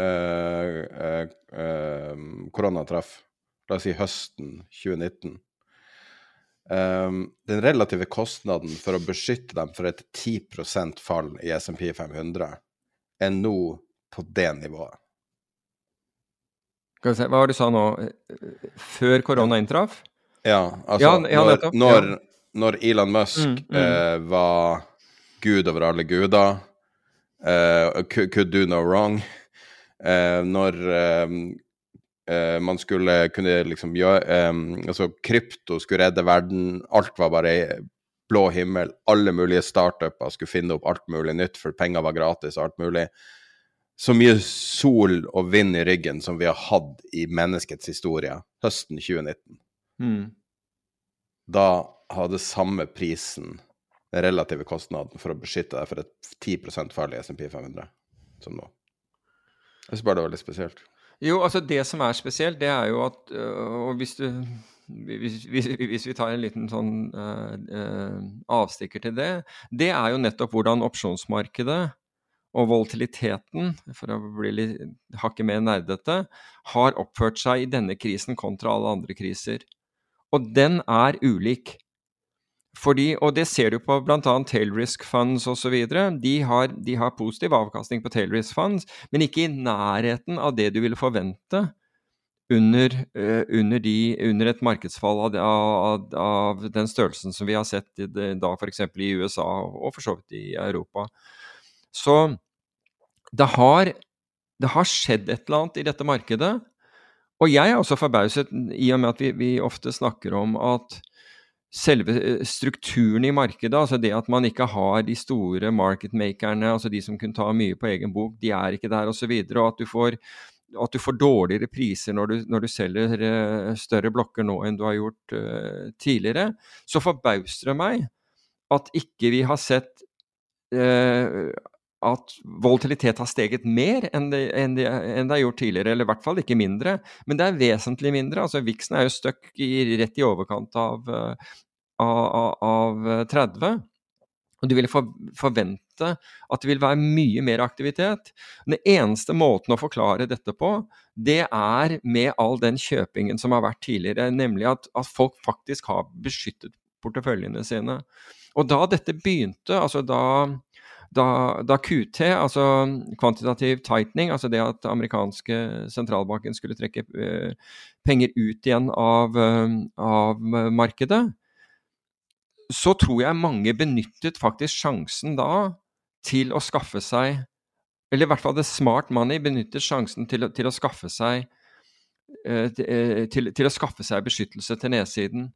uh, uh, korona traff, la oss si høsten 2019 um, Den relative kostnaden for å beskytte dem for et 10% fall i SMP 500 er nå på det nivået. Hva var det du sa nå? Før korona inntraff? Ja, altså ja, når, når, når, Elon Musk mm, mm. Eh, var gud over alle guder eh, could do no wrong. Eh, når uh, man skulle kunne liksom gjøre um, Altså, krypto skulle redde verden. Alt var bare blå himmel. Alle mulige startuper skulle finne opp alt mulig nytt, for penger var gratis og alt mulig. Så mye sol og vind i ryggen som vi har hatt i menneskets historie høsten 2019. Mm. Da hadde samme prisen den relative kostnaden for å beskytte deg for et 10% fall i SMP 500 som nå. Jeg syns bare det var litt spesielt. Jo, altså det som er spesielt, det er jo at øh, Og hvis du hvis, hvis, hvis, vi tar en liten sånn uh, uh, avstikker til det, det er jo nettopp hvordan opsjonsmarkedet og volatiliteten, for å bli litt hakket mer nerdete, har oppført seg i denne krisen kontra alle andre kriser. Og den er ulik. Fordi, og det ser du på bl.a. tail risk funds osv. De, har, de har positiv avkastning på tail risk funds, men ikke i nærheten av det du ville forvente under, uh, under, de, under et markedsfall av, av, av, den størrelsen som vi har sett i, da f.eks. i USA og for så vidt i Europa. Så det har, det har skjedd et eller annet i dette markedet. Og jeg er også forbauset, i og med at vi, vi ofte snakker om at selve eh, strukturen i markedet, altså det at man ikke har de store marketmakerne, altså de som kunne ta mye på egen bok, de er ikke der osv., og, så videre, og at du får at du får dårligere priser når du, når du selger uh, større blokker nå enn du har gjort uh, tidligere, så forbauser det meg at ikke vi har sett uh, at volatilitet har steget mer enn det, enn, det, enn det, har gjort tidligere, eller i hvert fall ikke mindre. Men det er vesentlig mindre. altså Vixen er jo stuck rett i overkant av, av, av 30. Og du vil for, forvente at det vil være mye mer aktivitet. Den eneste måten å forklare dette på, det er med all den kjøpingen som har vært tidligere, nemlig at, at folk faktisk har beskyttet porteføljene sine. Og da dette begynte, altså da da, da, QT, altså kvantitativ tightening, altså det at amerikanske sentralbanken skulle trekke uh, penger ut igjen av, uh, av, markedet, så tror jeg mange benyttet faktisk sjansen da til å skaffe seg Eller i hvert fall The Smart Money benytter sjansen til, til å skaffe seg eh, til, til, å skaffe seg beskyttelse til nedsiden.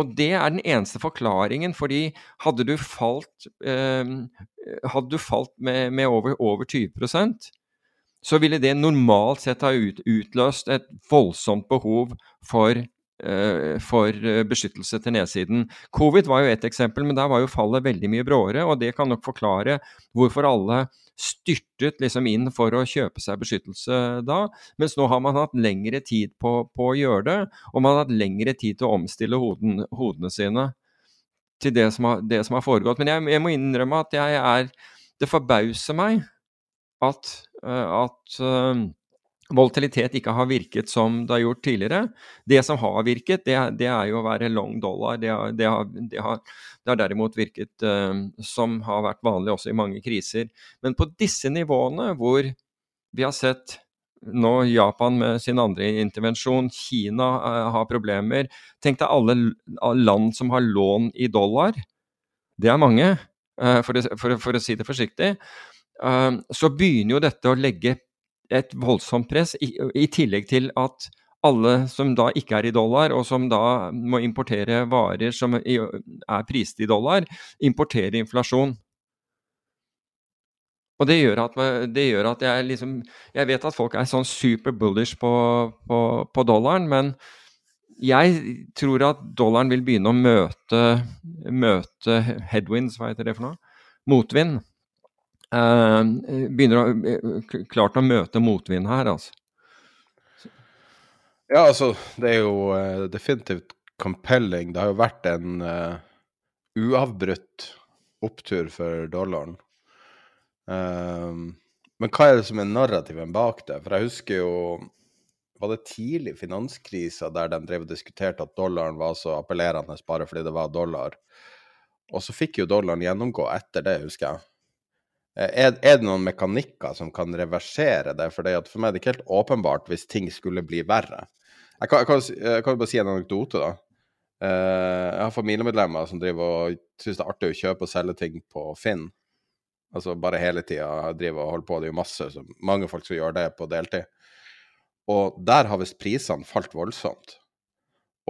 Og det er den eneste forklaringen, fordi hadde du falt, eh, hadde du falt med, med over, over, 20% så ville det normalt sett ha ut, utløst et voldsomt behov for for beskyttelse til nedsiden. Covid var jo ett eksempel, men der var jo fallet veldig mye bråere. Og det kan nok forklare hvorfor alle styrtet liksom inn for å kjøpe seg beskyttelse da. Mens nå har man hatt lengre tid på, på å gjøre det, og man har hatt lengre tid til å omstille hoden, hodene sine til det som har, det som har foregått. Men jeg, jeg, må innrømme at jeg er Det forbauser meg at, at volatilitet ikke har virket som det har gjort tidligere. Det som har virket, det, det er jo å være long dollar. Det har, det har, det har, har derimot virket uh, som har vært vanlig også i mange kriser. Men på disse nivåene hvor vi har sett nå Japan med sin andre intervensjon, Kina uh, har problemer Tenk deg alle land som har lån i dollar. Det er mange, uh, for, for, for, å si det forsiktig. så begynner jo dette å legge et voldsomt press, i, i, tillegg til at alle som da ikke er i dollar, og som da må importere varer som er priset i dollar, importerer inflasjon. Og det gjør at, det gjør at jeg liksom Jeg vet at folk er sånn super bullish på, på, på, dollaren, men jeg tror at dollaren vil begynne å møte, møte headwinds, hva heter det for noe? Motvind. Eh, begynner å, eh, klart å møte motvind her, altså. Ja, altså, det er jo uh, definitivt compelling. Det har jo vært en uh, uavbrutt opptur for dollaren. Uh, men hva er det som er narrativen bak det? For jeg husker jo Var det tidlig finanskrisa der de drev og diskuterte at dollaren var så appellerende bare fordi det var dollar? Og så fikk jo dollaren gjennomgå etter det, husker jeg. Eh, er, er, det noen mekanikker som kan reversere det? For, det for meg er det ikke helt åpenbart hvis ting skulle bli verre. Jeg kan, jeg kan, jeg kan bare si en anekdote, da. Eh, jeg har familiemedlemmer som driver og syns det er artig å kjøpe og selge ting på Finn. Altså bare hele tida driver og holder på. Det er jo masse, mange folk som gjør det på deltid. Og der har visst prisene falt voldsomt.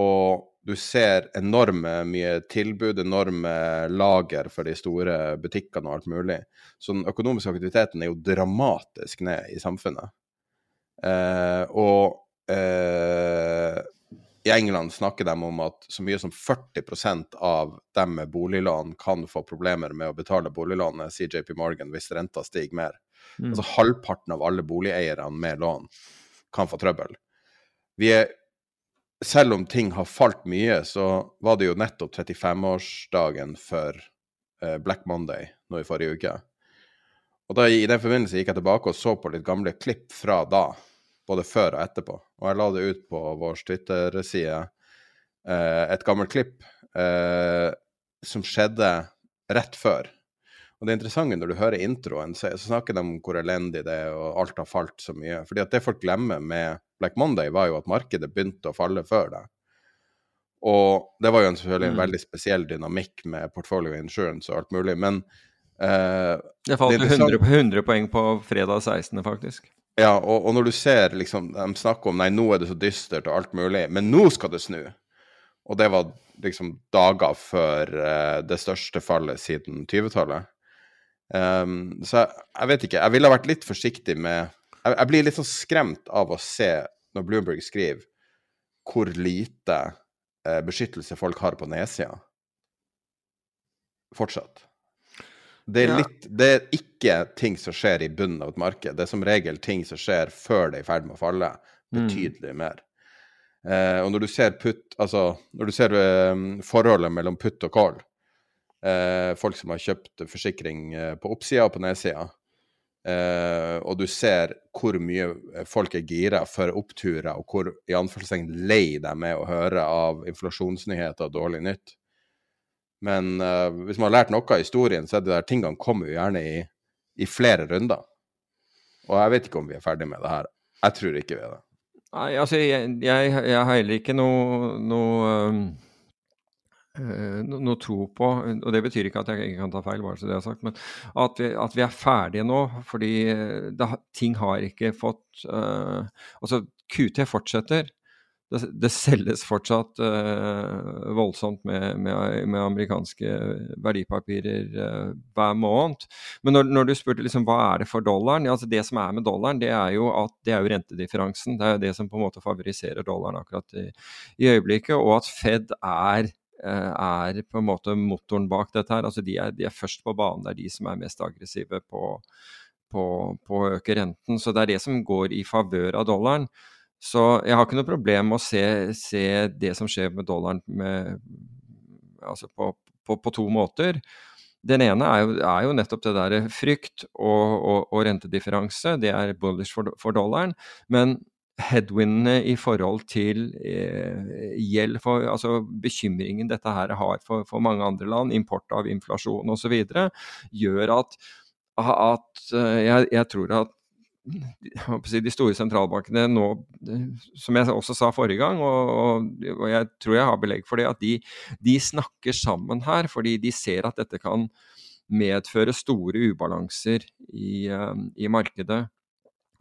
Og du ser enorme mye tilbud, enorme lager for de store butikkene og alt mulig. Så den økonomiske aktiviteten er jo dramatisk ned i samfunnet. Eh, og eh, i England snakker de om at så mye som 40% av dem med boliglån kan få problemer med å betale boliglånet, sier JP Morgan, hvis renta stiger mer. Mm. Altså halvparten av alle boligeierne med lån kan få trøbbel. Vi er selv om ting har falt mye, så var det jo nettopp 35-årsdagen for eh, Black Monday nå i forrige uke. Og da, I den forbindelse gikk jeg tilbake og så på litt gamle klipp fra da, både før og etterpå. Og jeg la det ut på vår Twitter-side, eh, et gammelt klipp eh, som skjedde rett før. Og det interessante når du hører introen, så, snakker de om hvor elendig det er, og alt har falt så mye. Fordi at det folk glemmer med Black Monday, var jo at markedet begynte å falle før det. Og det var jo en, selvfølgelig en mm. veldig spesiell dynamikk med portfolio insurance og alt mulig, men eh, Det falt det 100, 100, poeng på fredag 16., faktisk. Ja, og, og, når du ser liksom, de snakker om nei, nå er det så dystert og alt mulig, men nå skal det snu. Og det var liksom dager før eh, det største fallet siden 20-tallet. Um, ehm, så jeg, jeg, vet ikke. Jeg ville vært litt forsiktig med jeg, jeg, blir litt så skremt av å se, når Bloomberg skriver, hvor lite eh, beskyttelse folk har på nedsida. Fortsatt. Det er, litt, det er ikke ting som skjer i bunnen av et marked. Det er som regel ting som skjer før det er i ferd med å falle, mm. betydelig mm. mer. Eh, og når du ser putt, altså, når du ser eh, forholdet mellom putt og call, eh, folk som har kjøpt forsikring eh, på oppsida og på nedsida, Uh, og du ser hvor mye folk er gira for oppturer, og hvor i anførselstegn lei de er å høre av inflasjonsnyheter og dårlig nytt. Men uh, hvis man har lært noe av historien, så er det der tingene kommer jo gjerne i, i, flere runder. Og jeg vet ikke om vi er ferdig med det her. Jeg tror ikke vi er det. Nei, altså, jeg, jeg, jeg har heller ikke noe, noe um Eh, noe tro på, og det betyr ikke at jeg ikke kan ta feil, bare så det har sagt, men at vi, at vi er ferdige nå. Fordi det, ting har ikke fått uh, Altså, QT fortsetter. det, det, selges fortsatt uh, voldsomt med, med, med, amerikanske verdipapirer uh, hver måned. Men når, når, du spurte liksom, hva er det for dollaren, ja, altså det som er med dollaren, det er jo at det er jo rentedifferansen. Det er jo det som på en måte favoriserer dollaren akkurat i, i øyeblikket. Og at Fed er er på en måte motoren bak dette her. Altså de er, de er, først på banen. Det er de som er mest aggressive på, på, på å øke renten. Så det er det som går i favør av dollaren. Så jeg har ikke noe problem med å se, se det som skjer med dollaren med, altså på, på, på, to måter. Den ene er jo, er jo nettopp det der frykt og, og, og, rentedifferanse. Det er bullish for, for dollaren. Men headwindene i forhold til eh, gjeld, for, altså bekymringen dette her har for, for, mange andre land, import av inflasjon osv., gjør at, at eh, jeg, jeg, tror at de store sentralbankene nå, som jeg også sa forrige gang, og, og jeg tror jeg har belegg for det, at de, de, snakker sammen her fordi de ser at dette kan medføre store ubalanser i, eh, i markedet.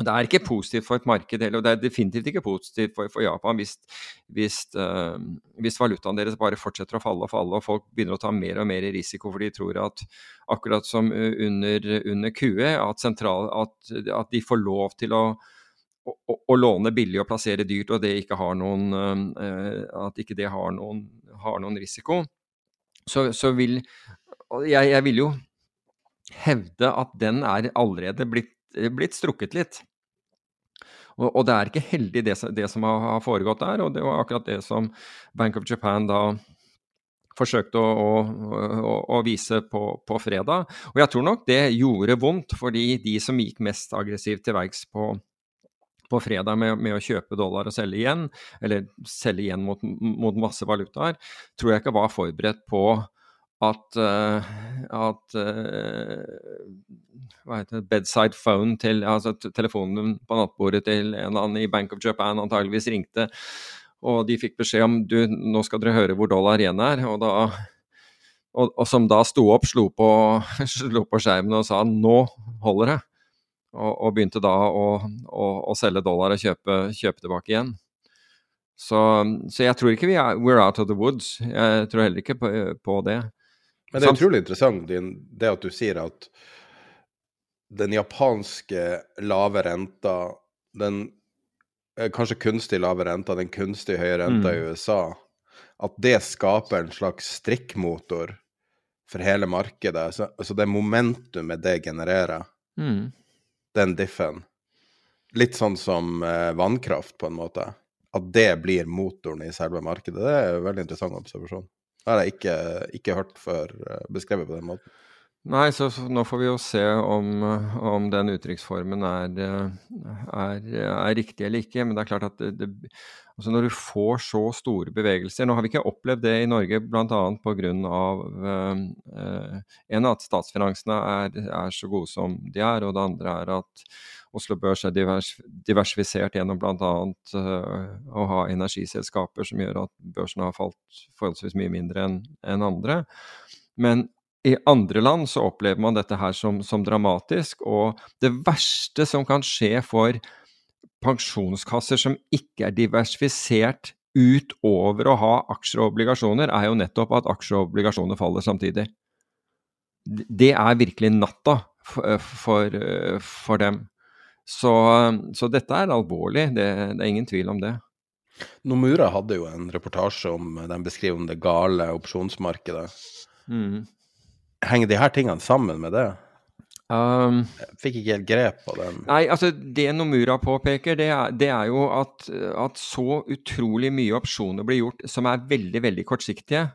Det er ikke positivt for et marked heller, og det er definitivt ikke positivt for, for Japan hvis, hvis, øh, hvis, valutaen deres bare fortsetter å falle og falle, og folk begynner å ta mer og mer risiko for de tror at akkurat som under, under QE, at, sentral, at, at, de får lov til å, å, å, låne billig og plassere dyrt, og det ikke har noen, øh, at ikke det har noen, har noen risiko. Så, så vil jeg, jeg vil jo hevde at den er allerede blitt blitt strukket litt. Og, det er ikke heldig det, det, som har foregått der, og det var akkurat det som Bank of Japan da forsøkte å, å, å vise på, på, fredag. Og jeg tror nok det gjorde vondt, fordi de som gikk mest aggressivt til verks på, på fredag med, med, å kjøpe dollar og selge igjen, eller selge igjen mot, mot masse valutaer, tror jeg ikke var forberedt på at, uh, at uh, hva heter det, bedside phone til altså telefonen på nattbordet til en eller annen i Bank of Japan antageligvis ringte, og de fikk beskjed om du, nå skal dere høre hvor dollar igjen er. og da og, og, som da sto opp, slo på, slo på, skjermen og sa 'nå holder det'. Og, og begynte da å, å, å, selge dollar og kjøpe, kjøpe tilbake igjen. Så, så, jeg tror ikke vi er we're out of the woods. Jeg tror heller ikke på, på det. Men det er utrolig interessant det at du sier at den japanske lave renta, den kanskje kunstig lave renta, den kunstig høye renta mm. i USA, at det skaper en slags strikkmotor for hele markedet. Så, altså det momentumet det genererer, mm. den diffen Litt sånn som eh, vannkraft, på en måte. At det blir motoren i selve markedet. Det er en veldig interessant observasjon. Det har jeg ikke, ikke hørt før eh, beskrevet på den måten. Nei, så, nå får vi jo se om, om den uttrykksformen er, er, er, riktig eller ikke. Men det er klart at det, det, altså når du får så store bevegelser Nå har vi ikke opplevd det i Norge bl.a. pga. Uh, uh, en at statsfinansene er, er, så gode som de er, og det andre er at Oslo Børs er divers, diversifisert gjennom bl.a. Uh, å ha energiselskaper som gjør at børsen har falt forholdsvis mye mindre enn en andre. Men i andre land så opplever man dette her som, som, dramatisk, og det verste som kan skje for pensjonskasser som ikke er diversifisert utover å ha aksjer og obligasjoner, er jo nettopp at aksjer og obligasjoner faller samtidig. Det er virkelig natta for, for, for dem. Så, så dette er alvorlig, det, det, er ingen tvil om det. Nomura hadde jo en reportasje om den beskriver det gale opsjonsmarkedet. Mm. Henger de her tingene sammen med det? Um, jeg fikk ikke helt grep på den. Nei, altså Det Nomura påpeker, det er, det er jo at, at, så utrolig mye opsjoner blir gjort som er veldig, veldig kortsiktige.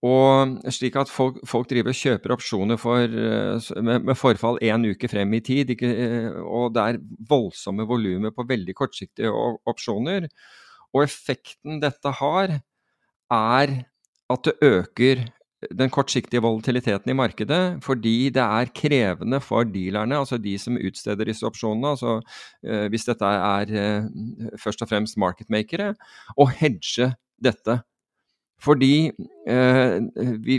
Og slik at folk, folk driver og kjøper opsjoner for, eh, med, med, forfall én uke frem i tid. Ikke, eh, og det er voldsomme volumer på veldig kortsiktige opsjoner. Og effekten dette har, er at det øker den kortsiktige volatiliteten i markedet, fordi det er krevende for dealerne, altså de som utsteder disse opsjonene, altså eh, hvis dette er først og fremst marketmakere, å hedge dette Fordi, eh, vi,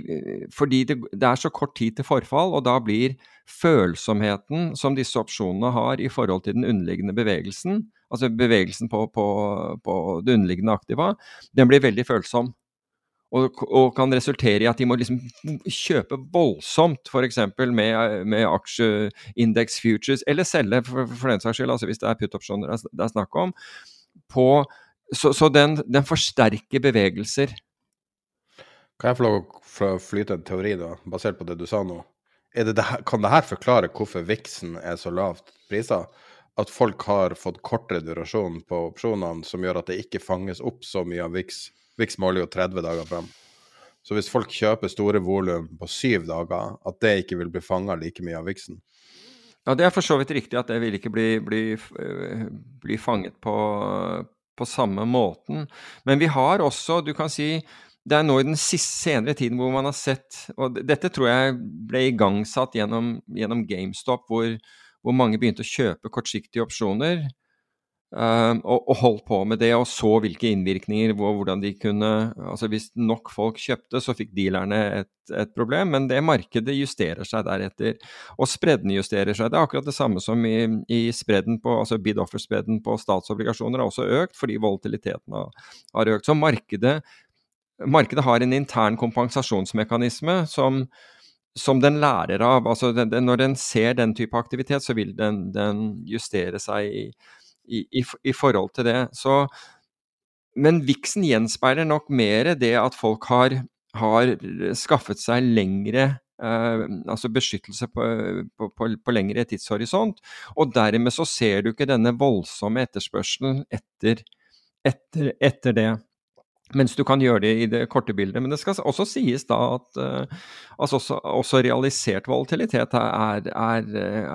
fordi det, det, er så kort tid til forfall, og da blir følsomheten som disse opsjonene har i forhold til den underliggende bevegelsen, altså bevegelsen på, på, på det underliggende aktiva, den blir veldig følsom. Og, og, kan resultere i at de må liksom kjøpe voldsomt, f.eks. med, med aksjeindeks futures, eller selge, for, for den saks skyld, altså hvis det er put-opsjoner det er snakk om. På, så, så den, den forsterker bevegelser. Kan jeg få lov å flyte en teori, da, basert på det du sa nå? Det det, kan det her forklare hvorfor viksen er så lavt priser? At folk har fått kortere durasjon på opsjonene, som gjør at det ikke fanges opp så mye av VIX? VIX måler jo 30 dager fram. Så hvis folk kjøper store volum på syv dager, at det ikke vil bli fanga like mye av viksen? Ja, det er for så vidt riktig at det vil ikke bli, bli, bli fanget på, på samme måten. Men vi har også, du kan si det er nå i den siste, senere tiden hvor man har sett Og dette tror jeg ble igangsatt gjennom, gjennom GameStop, hvor, hvor, mange begynte å kjøpe kortsiktige opsjoner. Uh, og, og, holdt på med det, og så hvilke innvirkninger hvor, hvordan de kunne altså Hvis nok folk kjøpte, så fikk dealerne et, et, problem, men det markedet justerer seg deretter. Og spredden justerer seg. Det er akkurat det samme som i, i spredden på, altså bid-offer-spredden på statsobligasjoner har også økt, fordi volatiliteten har, har økt. Så markedet markedet har en intern kompensasjonsmekanisme som, som den lærer av. Altså den, den, når den ser den type aktivitet, så vil den, den justere seg i, i, i, forhold til det. Så, men viksen gjenspeiler nok mer det at folk har, har skaffet seg lengre Uh, altså beskyttelse på, på, på, på, lengre tidshorisont. Og dermed så ser du ikke denne voldsomme etterspørselen etter, etter, etter det. Mens du kan gjøre det i det korte bildet. Men det skal også sies da at uh, altså også, også, realisert volatilitet er, er, er,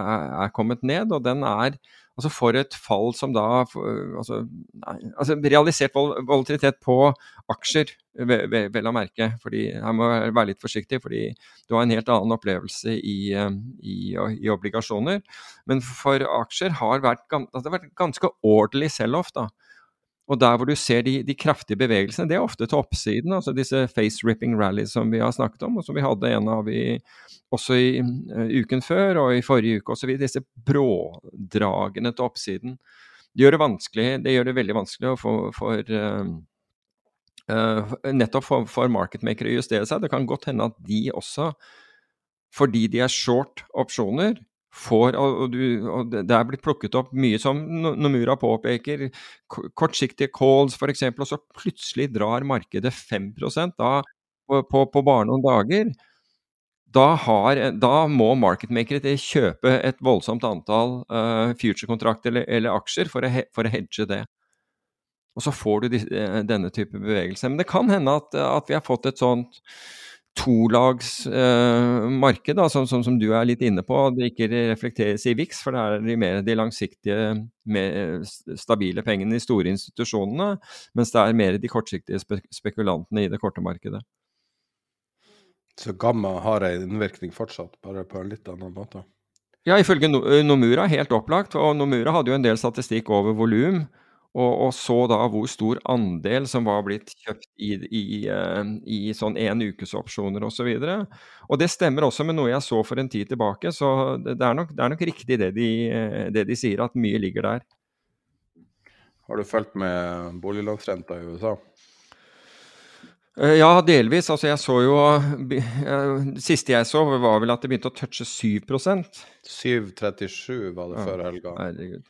er, kommet ned, og den er altså for et fall som da altså, nei, altså realisert volatilitet på aksjer, vel, å merke. fordi Her må være litt forsiktig, fordi du har en helt annen opplevelse i, eh, i, i obligasjoner. Men for aksjer har vært, altså det har vært ganske ordentlig sell-off. da, og der hvor du ser de, de, kraftige bevegelsene, det er ofte til oppsiden. altså Disse face-ripping rallies som vi har snakket om, og som vi hadde en av i, også i uh, uken før og i forrige uke osv. Disse brådragene til oppsiden. Det gjør det vanskelig, det gjør det veldig vanskelig for, for uh, uh, nettopp for, for marketmakere å justere seg. Det kan godt hende at de også, fordi de er short opsjoner, får, og, du, og Det er blitt plukket opp mye som Nomura påpeker, kortsiktige calls f.eks., og så plutselig drar markedet 5 da, på, på, bare noen dager. Da, har, da må marketmakere kjøpe et voldsomt antall uh, future-kontrakter eller, eller, aksjer for å, he, for å hedge det. Og så får du de, eh, denne type bevegelse. Men det kan hende at, at vi har fått et sånt tolagsmarked, eh, som, som, som, du er litt inne på, det ikke reflekteres i VIX, for det er de mer de langsiktige, mer stabile pengene i store institusjonene, mens det er mer de kortsiktige spe spekulantene i det korte markedet. Så Gamma har en innvirkning fortsatt, bare på en litt annen måte? Ja, ifølge Nomura helt opplagt. Og Nomura hadde jo en del statistikk over volum. Og, og, så da hvor stor andel som var blitt kjøpt i, i, eh, i sånn én ukes opsjoner osv. Og, så og det stemmer også med noe jeg så for en tid tilbake, så det, er, nok, det er nok, riktig det de, det de, sier, at mye ligger der. Har du fulgt med boliglånsrenta i USA? Eh, ja, delvis. Altså, jeg så jo Det eh, siste jeg så, var vel at det begynte å touche 7% 7,37 var det før helga. Herregud.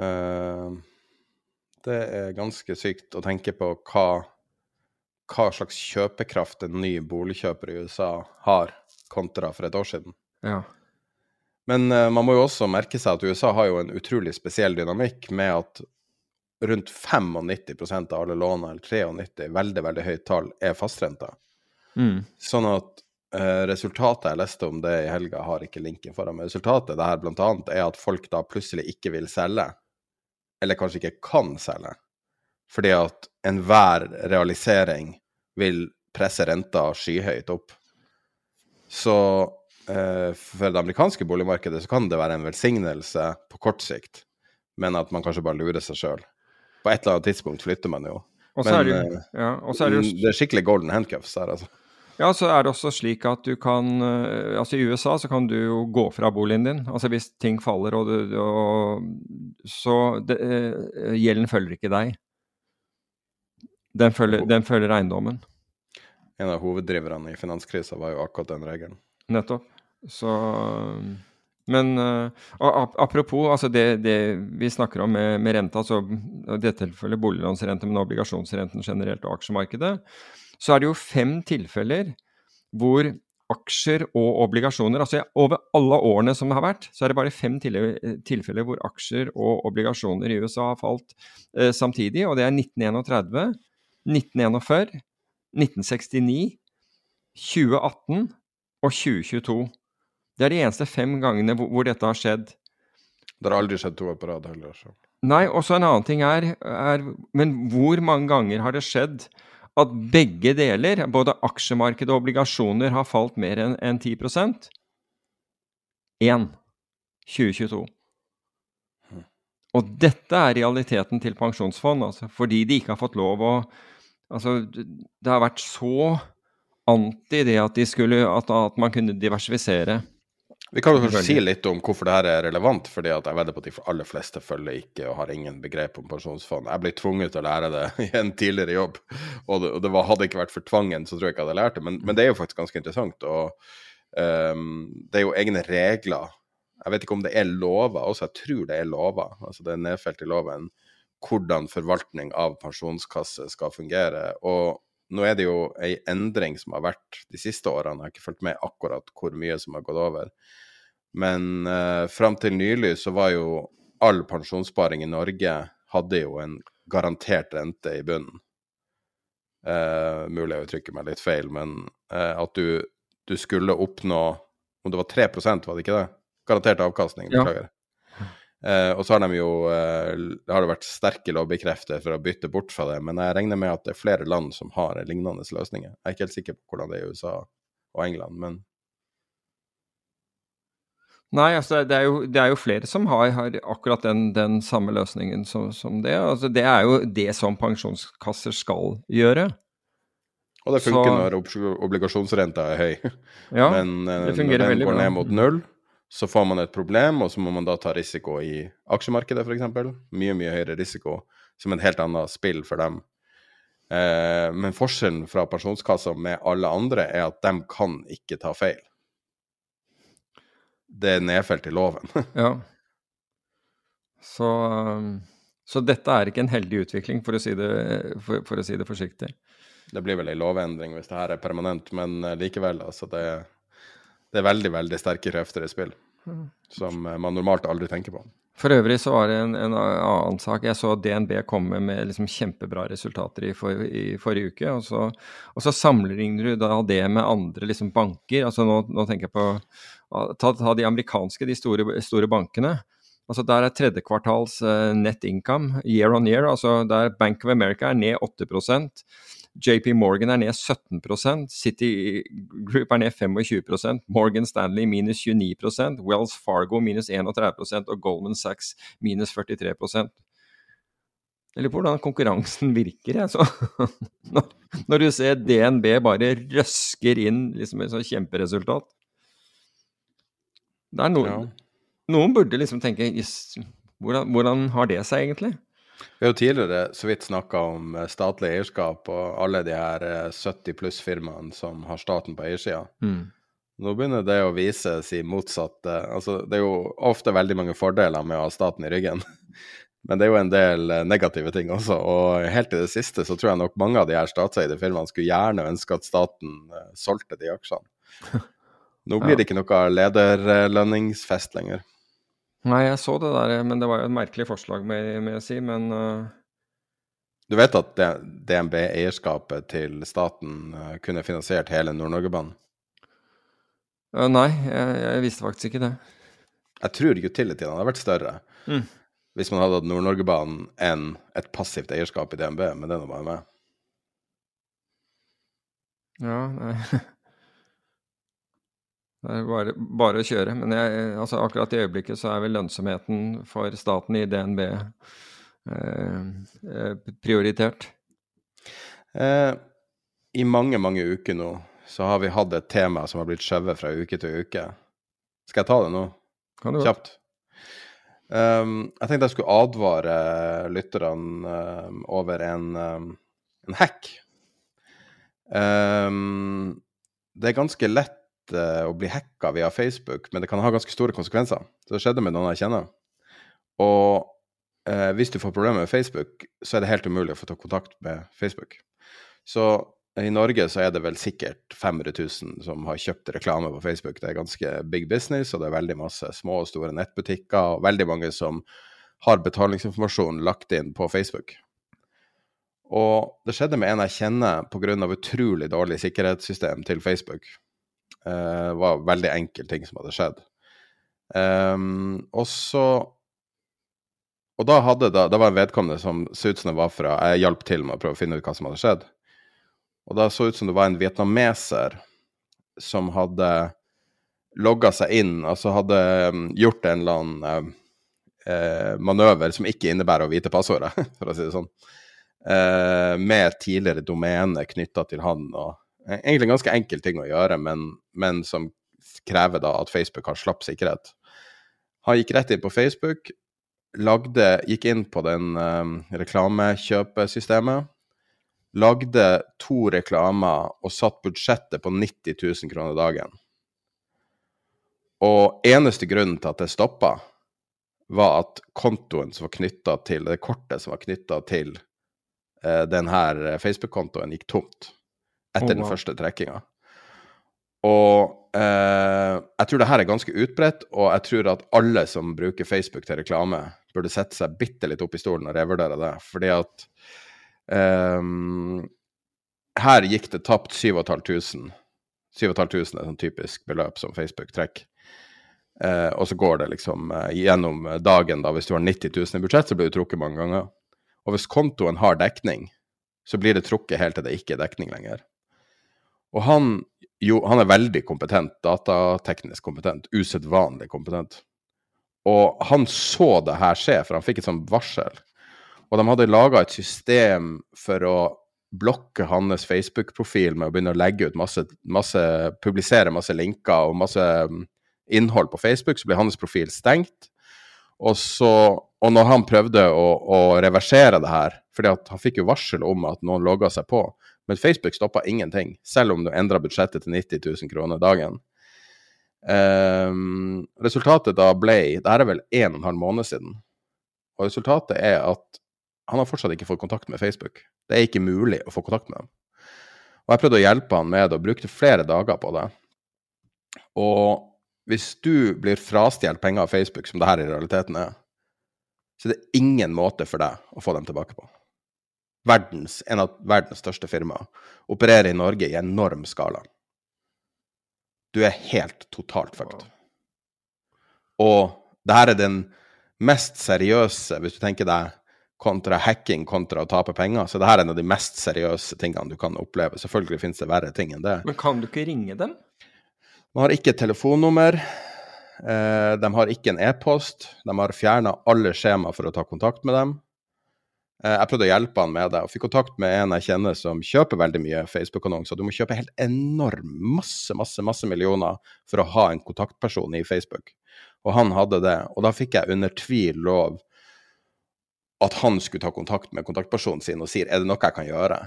Uh, det er ganske sykt å tenke på hva, hva slags kjøpekraft en ny boligkjøper i USA har, kontra for et år siden. Ja. Men uh, man må jo også merke seg at USA har jo en utrolig spesiell dynamikk med at rundt 95% av alle lån, eller 93, veldig, veldig høyt tall, er fastrenta. Mm. Sånn at uh, resultatet jeg leste om det i helga, har ikke linken foran meg. Resultatet det her blant annet er at folk da plutselig ikke vil selge eller kanskje ikke kan selge. Fordi at enhver realisering vil presse renta skyhøyt opp. Så eh, for det amerikanske boligmarkedet så kan det være en velsignelse på kort sikt, men at man kanskje bare lurer seg sjøl. På et eller annet tidspunkt flytter man jo. Og så er det, Men, jo- eh, ja, er det jo Det er skikkelig golden handcuffs her, altså. Ja, så er det også slik at du kan eh, Altså i USA så kan du jo gå fra boligen din. Altså hvis ting faller og du og, Så det, eh, gjelden følger ikke deg. Den følger, den følger eiendommen. En av hoveddriverne i finanskrisa var jo akkurat den regelen. Nettopp. Så Men eh, og apropos altså det, det vi snakker om med, med renta, altså i dette tilfellet boliglånsrente, men obligasjonsrenten generelt og aksjemarkedet, så er det jo fem tilfeller hvor aksjer og obligasjoner altså Over alle årene som det har vært, så er det bare fem tilfeller hvor aksjer og obligasjoner i USA har falt eh, samtidig, og det er 1931, 1941, 1969, 2018 og 2022. Det er de eneste fem gangene hvor, hvor dette har skjedd. Det har aldri skjedd to år på rad heller. Så. Nei, også en annen ting er, er Men hvor mange ganger har det skjedd at begge deler, både aksjemarked og obligasjoner, har falt mer enn enn 10% Én. 2022. Og dette er realiteten til pensjonsfond, altså, fordi de ikke har fått lov å Altså, det har vært så anti det at de skulle At, at man kunne diversifisere. Vi kan jo kanskje si litt om hvorfor det her er relevant, fordi at jeg vedder på at de aller fleste følger ikke og har ingen begrep om pensjonsfond. Jeg ble tvunget til å lære det i en tidligere jobb, og det, og det var, hadde ikke vært for tvangen, så tror jeg ikke jeg hadde lært det. Men, men det er jo faktisk ganske interessant. og um, Det er jo egne regler. Jeg vet ikke om det er lover også, jeg tror det er lover. Altså det er nedfelt i loven hvordan forvaltning av pensjonskasse skal fungere. Og nå er det jo ei endring som har vært de siste årene. Jeg har ikke fulgt med akkurat hvor mye som har gått over. Men uh, fram til nylig så var jo all pensjonssparing i Norge hadde jo en garantert rente i bunnen. Eh, mulig jeg uttrykker meg litt feil, men eh, at du, du skulle oppnå Om det var 3% var det ikke det? Garantert avkastning, beklager. Ja. Eh, og så har de jo eh, har det vært sterke lobbykrefter for å bytte bort fra det, men jeg regner med at det er flere land som har lignende løsninger. Jeg er ikke helt sikker på hvordan det er i USA og England, men Nei, altså det er jo, det er jo flere som har, har akkurat den, den samme løsningen som, som det. Altså det er jo det som pensjonskasser skal gjøre. Og det funker Så- når obligasjonsrenta er høy. Ja, Men det når den går ned mot null, så får man et problem, og så må man da ta risiko i aksjemarkedet, f.eks. Mye, mye høyere risiko, som et helt annet spill for dem. Eh, men forskjellen fra pensjonskassa med alle andre er at de kan ikke ta feil. Det er nedfelt i loven. Ja. Så, um, så dette er ikke en heldig utvikling, for å si det, for, for, å si det forsiktig. Det blir vel ei lovendring hvis det her er permanent, men eh, likevel, altså det, det er veldig, veldig sterke krefter i spill. Som eh, man normalt aldri tenker på. For øvrig så var det en, en annen sak. Jeg så DNB komme med liksom kjempebra resultater i, for, i forrige uke. Og så, og så sammenligner du da det med andre liksom banker. altså Nå, nå tenker jeg på ta, ta de amerikanske, de store, store bankene. altså Der er tredje kvartals eh, net income year on year. altså der Bank of America er ned 8 JP Morgan er ned 17 City Group er ned 25% Morgan Stanley minus 29% Wells Fargo minus 31 og Goldman Sachs minus 43 Jeg lurer på hvordan konkurransen virker. Jeg. Så, når, når du ser DNB bare røsker inn liksom et sånt kjemperesultat. Det er noen, Ja. noen burde liksom tenke hvordan, hvordan har det seg egentlig? Vi har jo tidligere så vidt snakka om eh, statlig eierskap og alle de her eh, 70 pluss firmaene som har staten på eiersida. Nå begynner det å vise sin motsatte Altså, det er jo ofte veldig mange fordeler med å ha staten i ryggen. Men det er jo en del eh, negative ting også. Og helt i det siste så tror jeg nok mange av de her statseide firmaene skulle gjerne ønske at staten eh, solgte de aksjene. Nå blir det ikke noe lederlønningsfest lenger. Nei, jeg så det der, men det var jo et merkelig forslag, må jeg, må si. Men uh... Du vet at DNB-eierskapet til staten eh, kunne finansiert hele Nord-Norge-banen? Uh, nei, jeg, jeg visste faktisk ikke det. Jeg tror utilityen hadde vært større Mm. hvis man hadde hatt Nord-Norge-banen enn et passivt eierskap i DNB, men det er nå bare med. Ja, nei. Det er bare, bare å kjøre. Men jeg, altså akkurat i øyeblikket så er vel lønnsomheten for staten i DNB eh, eh, prioritert. Eh, I mange, mange uker nå så har vi hatt et tema som har blitt skjøvet fra uke til uke. Skal jeg ta det nå? Kan du? Kjapt. Um, jeg tenkte jeg skulle advare lytterne um, over en, um, en hack. Um, det er ganske lett å bli hacka via Facebook, men det kan ha ganske store konsekvenser. Så det skjedde med noen jeg kjenner. Og uh, hvis du får problemer med Facebook, så er det helt umulig å få ta kontakt med Facebook. Så i Norge så er det vel sikkert 500 000 som har kjøpt reklame på Facebook. Det er ganske big business, og det er veldig masse små og store nettbutikker, og veldig mange som har betalingsinformasjon lagt inn på Facebook. Og det skjedde med en jeg kjenner pga. utrolig dårlig sikkerhetssystem til Facebook. Eh, det var veldig enkel ting som hadde skjedd. Um, og så Og da hadde da, det var en vedkommende som så ut som det var fra Jeg hjalp til med å prøve å finne ut hva som hadde skjedd. Og da så ut som det var en vietnameser som hadde logga seg inn, altså hadde um, gjort en eller annen eh, manøver som ikke innebærer å vite passordet, for å si det sånn, eh, med tidligere domene knytta til han. og Egentlig en ganske enkel ting å gjøre, men, men som krever da at Facebook har slapp sikkerhet. Han gikk rett inn på Facebook, lagde, gikk inn på den um, reklamekjøpesystemet, lagde to reklamer og satt budsjettet på 90 000 kroner dagen. Og eneste grunnen til at det stoppa, var at kontoen som var knytta til det kortet som var knytta til eh, denne Facebook-kontoen, gikk tomt etter Oh, wow. den første trekkinga. Og eh, jeg tror det her er ganske utbredt, og jeg tror at alle som bruker Facebook til reklame, burde sette seg bitte litt opp i stolen og revurdere det. Fordi at eh, her gikk det tapt 7500. 7500 er sånn typisk beløp som Facebook trekker. Eh, og så går det liksom eh, gjennom dagen, da, hvis du har 90 000 i budsjett, så blir det trukket mange ganger. Og hvis kontoen har dekning, så blir det trukket helt til det ikke er dekning lenger. Og han, jo, han er veldig kompetent, datateknisk kompetent, usedvanlig kompetent. Og han så det her skje, for han fikk et sånt varsel. Og de hadde laga et system for å blokke hans Facebook-profil med å begynne å legge ut masse, masse Publisere masse linker og masse mm, innhold på Facebook, så ble hans profil stengt. Og, så, og når han prøvde å, å reversere det her, fordi han fikk jo varsel om at noen logga seg på, men Facebook stoppa ingenting, selv om du endra budsjettet til 90 000 kroner dagen. Um, resultatet da ble Det er vel en og en halv måned siden. Og resultatet er at han har fortsatt ikke fått kontakt med Facebook. Det er ikke mulig å få kontakt med dem. Og jeg prøvde å hjelpe han med det, og brukte flere dager på det. Og hvis du blir frastjålet penger av Facebook, som det her i realiteten er, så er det ingen måte for deg å få dem tilbake på. Verdens, en av verdens største firmaer opererer i Norge i enorm skala. Du er helt totalt fucked. Og det her er den mest seriøse, hvis du tenker deg kontra hacking kontra å tape penger, så det her er en av de mest seriøse tingene du kan oppleve. Selvfølgelig finnes det verre ting enn det. Men kan du ikke ringe dem? De har ikke telefonnummer. Eh, de har ikke en e-post. De har fjerna alle skjema for å ta kontakt med dem. Eh, jeg prøvde å hjelpe han med det, og fikk kontakt med en jeg kjenner som kjøper veldig mye Facebook-annonser. Du må kjøpe helt enorm, masse, masse, masse millioner for å ha en kontaktperson i Facebook. Og han hadde det, og da fikk jeg under tvil lov at han skulle ta kontakt med kontaktpersonen sin og sier er det noe jeg kan gjøre.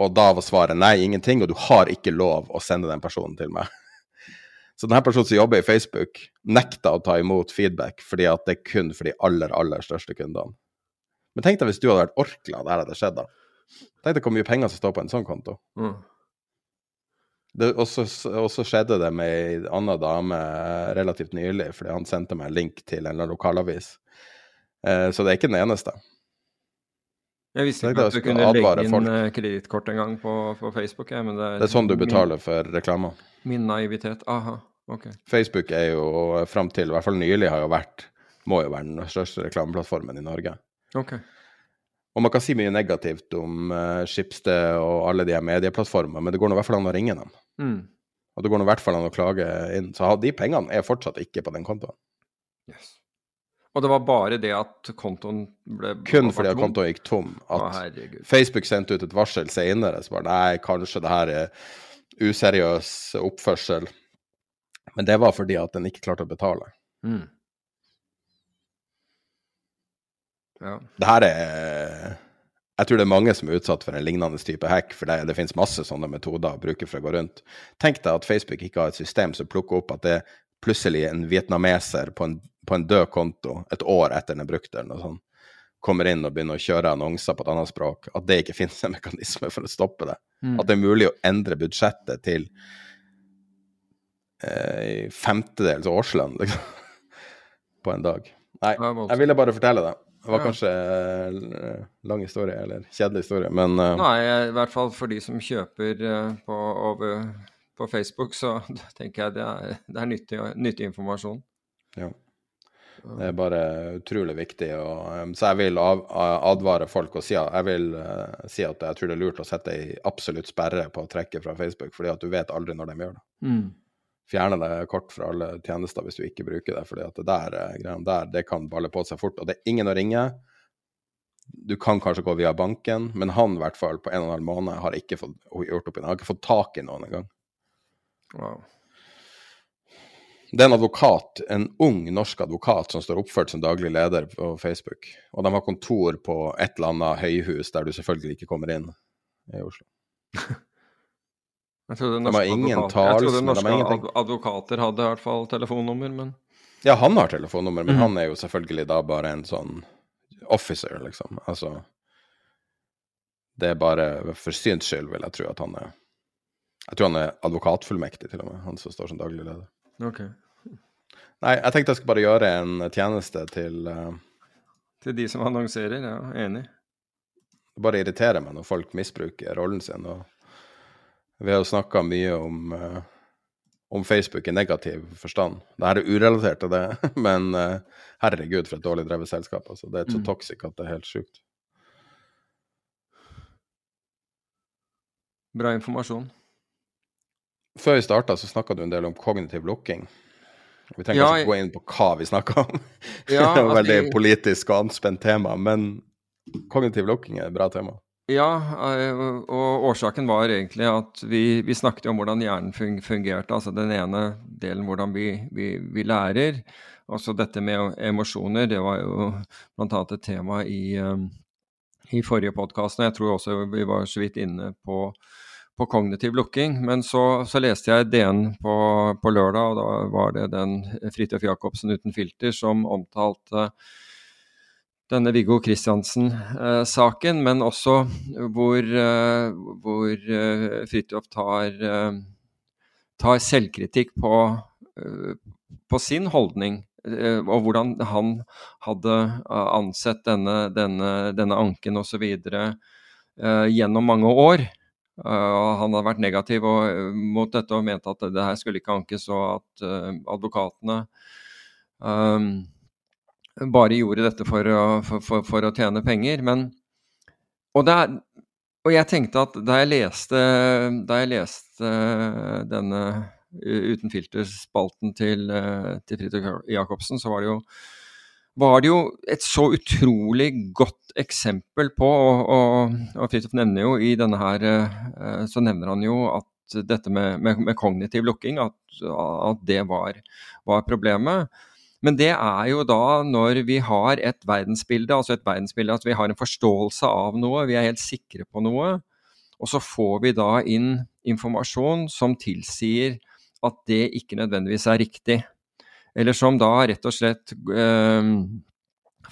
Og da var svaret nei, ingenting, og du har ikke lov å sende den personen til meg. Så denne personen som jobber i Facebook, nekta å ta imot feedback fordi at det er kun for de aller, aller største kundene. Men tenk deg hvis du hadde vært Orkla, det her hadde skjedd, da. Tenk deg hvor mye penger som står på en sånn konto. Mm. Og, så, skjedde det med ei anna dame relativt nylig, fordi han sendte meg en link til en lokalavis. Eh, så det er ikke den eneste. Jeg visste ikke at du kunne legge inn eh, kredittkort en gang på, på Facebook. Ja, men det er, Det er sånn du betaler for reklamer. Min, naivitet. Aha, ok. Facebook er jo fram til, i hvert fall nylig, har jo vært må jo være den største reklameplattformen i Norge. Ok. Og man kan si mye negativt om uh, Schibsted og alle de medieplattformene, men det går nå i hvert fall an å ringe dem. Mm. Og det går nå i hvert fall an å klage inn. Så de pengene er fortsatt ikke på den kontoen. Yes. Og det var bare det at kontoen ble Kun fordi at kontoen gikk tom. At Å. Facebook sendte ut et varsel senere. Så bare nei, kanskje det her er useriøs oppførsel. Men det var fordi at den ikke klarte å betale. Mm. Ja. Det her er Jeg tror det er mange som er utsatt for en lignende type hack, for det, det finnes masse sånne metoder å bruke for å gå rundt. Tenk deg at Facebook ikke har et system som plukker opp at det er plutselig en vietnameser på en, på en død konto et år etter den er brukt, eller noe sånt, kommer inn og begynner å kjøre annonser på et annet språk, at det ikke finnes en mekanisme for å stoppe det. Mm. At det er mulig å endre budsjettet til eh, femtedels årslønn, liksom. på en dag. Nei, jeg ville bare fortelle det. Det var kanskje eh, lang historie, eller kjedelig historie, men uh... Nei, i hvert fall for de som kjøper eh, på, over, på Facebook, så tenker jeg det er, det er nyttig, nyttig informasjon. ja. Det er bare utrolig viktig. Og, så jeg vil av, advare folk og si, jeg vil uh, si at jeg tror det er lurt å sette ei absolutt sperre på å trekke fra Facebook, fordi at du vet aldri når de gjør det. Fjerne det kort fra alle tjenester hvis du ikke bruker det, fordi at det der, eh, der det kan balle på seg fort. Og det er ingen å ringe. Du kan kanskje gå via banken, men han i hvert fall på en og en halv måned har ikke fått gjort opp i det. Har ikke fått tak i noen engang. Wow. Det er en advokat, en ung norsk advokat som står oppført som daglig leder på Facebook. Og de har kontor på et eller annet høyhus der du selvfølgelig ikke kommer inn i Oslo. Jeg trodde De har norske, ingen advokater, jeg trodde norske ingenting. advokater hadde i hvert fall telefonnummer, men Ja, han har telefonnummer, men mm. han er jo selvfølgelig da bare en sånn officer, liksom. Altså Det er bare for syns skyld, vil jeg tro at han er Jeg tror han er advokatfullmektig, til og med, han som står som daglig leder. Okay. Nei, jeg tenkte jeg skulle bare gjøre en tjeneste til uh... Til de som annonserer, ja, enig. Det bare irriterer meg når folk misbruker rollen sin. og Vi har jo snakka mye om, uh, om Facebook i negativ forstand. Dette er urelatert til det, men uh, herregud, for et dårlig drevet selskap. Altså. Det er så Mm. toxic at det er helt sjukt. Bra informasjon. Før vi starta, så snakka du en del om kognitiv lukking. Vi trenger Ja, ikke gå inn på hva vi snakker om. Ja, det er et veldig jeg... politisk og anspent tema, men kognitiv lukking er et bra tema. Ja, eh, og årsaken var egentlig at vi, vi snakket om hvordan hjernen fungerte. Altså den ene delen hvordan vi, vi, vi lærer. Altså dette med emosjoner, det var jo bl.a. et tema i, eh, i forrige podkast. Jeg tror også vi var så vidt inne på, på kognitiv lukking. Men så, så leste jeg DN på, på lørdag, og da var det den Fridtjof Jacobsen uten filter som omtalte denne Viggo Kristiansen-saken, men også hvor, eh, hvor eh, Fridtjof tar, eh, tar selvkritikk på, eh, på sin holdning, eh, og hvordan han hadde eh, ansett denne, denne, denne anken osv. Gjennom mange år. Eh, han hadde vært negativ eh, mot dette og mente at det her skulle ikke ankes, og at eh, advokatene eh, bare gjorde dette for å, for, for, for å tjene penger. Men og, det er, og jeg tenkte at da jeg leste, da jeg leste denne Uten filter-spalten til, til Fridtjof Jacobsen, så var det jo var det jo et så utrolig godt eksempel på, og, og, og Fridtjof nevner jo i denne her Så nevner han jo at dette med, med, med kognitiv lukking, at, at det var, var problemet. Men det er jo da når vi har et verdensbilde, altså et verdensbilde at vi har en forståelse av noe, vi er helt sikre på noe, og så får vi da inn informasjon som tilsier at det ikke nødvendigvis er riktig. Eller som da rett og slett øh,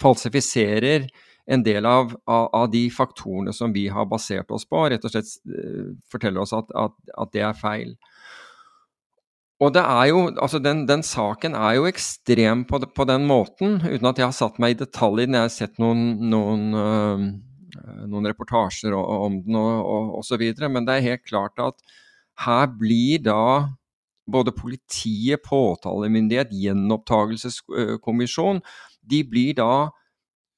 falsifiserer en del av, av, av, de faktorene som vi har basert oss på, rett og slett øh, forteller oss at, at, at det er feil. Og det er jo, altså den, den saken er jo ekstrem på, på, den måten, uten at jeg har satt meg i detalj i den. Jeg har sett noen, noen, øh, noen reportasjer om den og, og, så videre, men det er helt klart at her blir da både politiet, påtalemyndighet, gjenopptakelseskommisjon, de blir da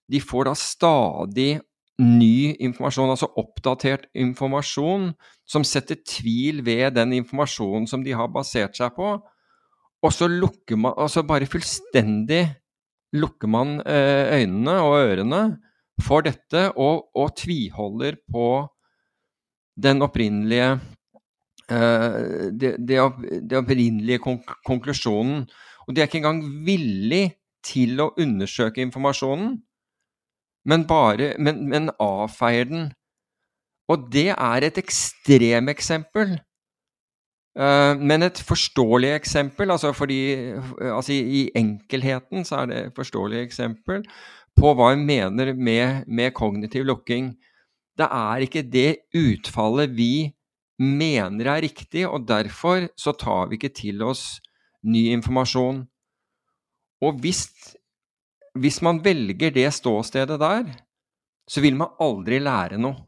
De får da stadig ny informasjon, altså oppdatert informasjon, som setter tvil ved den informasjonen som de har basert seg på. Og så lukker man Altså bare fullstendig lukker man eh, øynene og ørene for dette og, og tviholder på den opprinnelige eh, det, det, det, opprinnelige konklusjonen. Og de er ikke engang villig til å undersøke informasjonen, men, bare, men, men avfeier den. Og det er et ekstremeksempel Eh, men et forståelig eksempel, altså, fordi, altså i, enkelheten så er det et forståelig eksempel på hva en mener med, med, kognitiv lukking. Det er ikke det utfallet vi mener er riktig, og derfor så tar vi ikke til oss ny informasjon. Og hvis, hvis man velger det ståstedet der, så vil man aldri lære noe.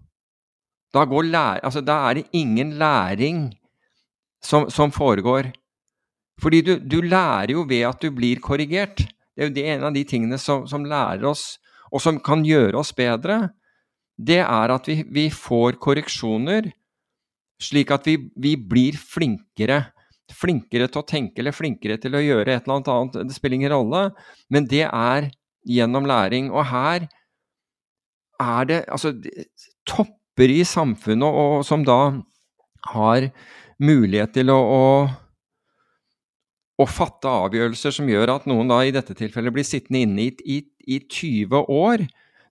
Da, lære, altså, da er det ingen læring som, som foregår. Fordi du, du, lærer jo ved at du blir korrigert. Det er jo det en av de tingene som, som lærer oss, og som kan gjøre oss bedre. Det er at vi, vi får korreksjoner, slik at vi, vi, blir flinkere. Flinkere til å tenke eller flinkere til å gjøre et eller annet annet. Det spiller ingen rolle, men det er gjennom læring. Og her er det altså topper i samfunnet og, som da har mulighet til å, å, å, fatte avgjørelser som gjør at noen da i dette tilfellet blir sittende inne i, i, i 20 år,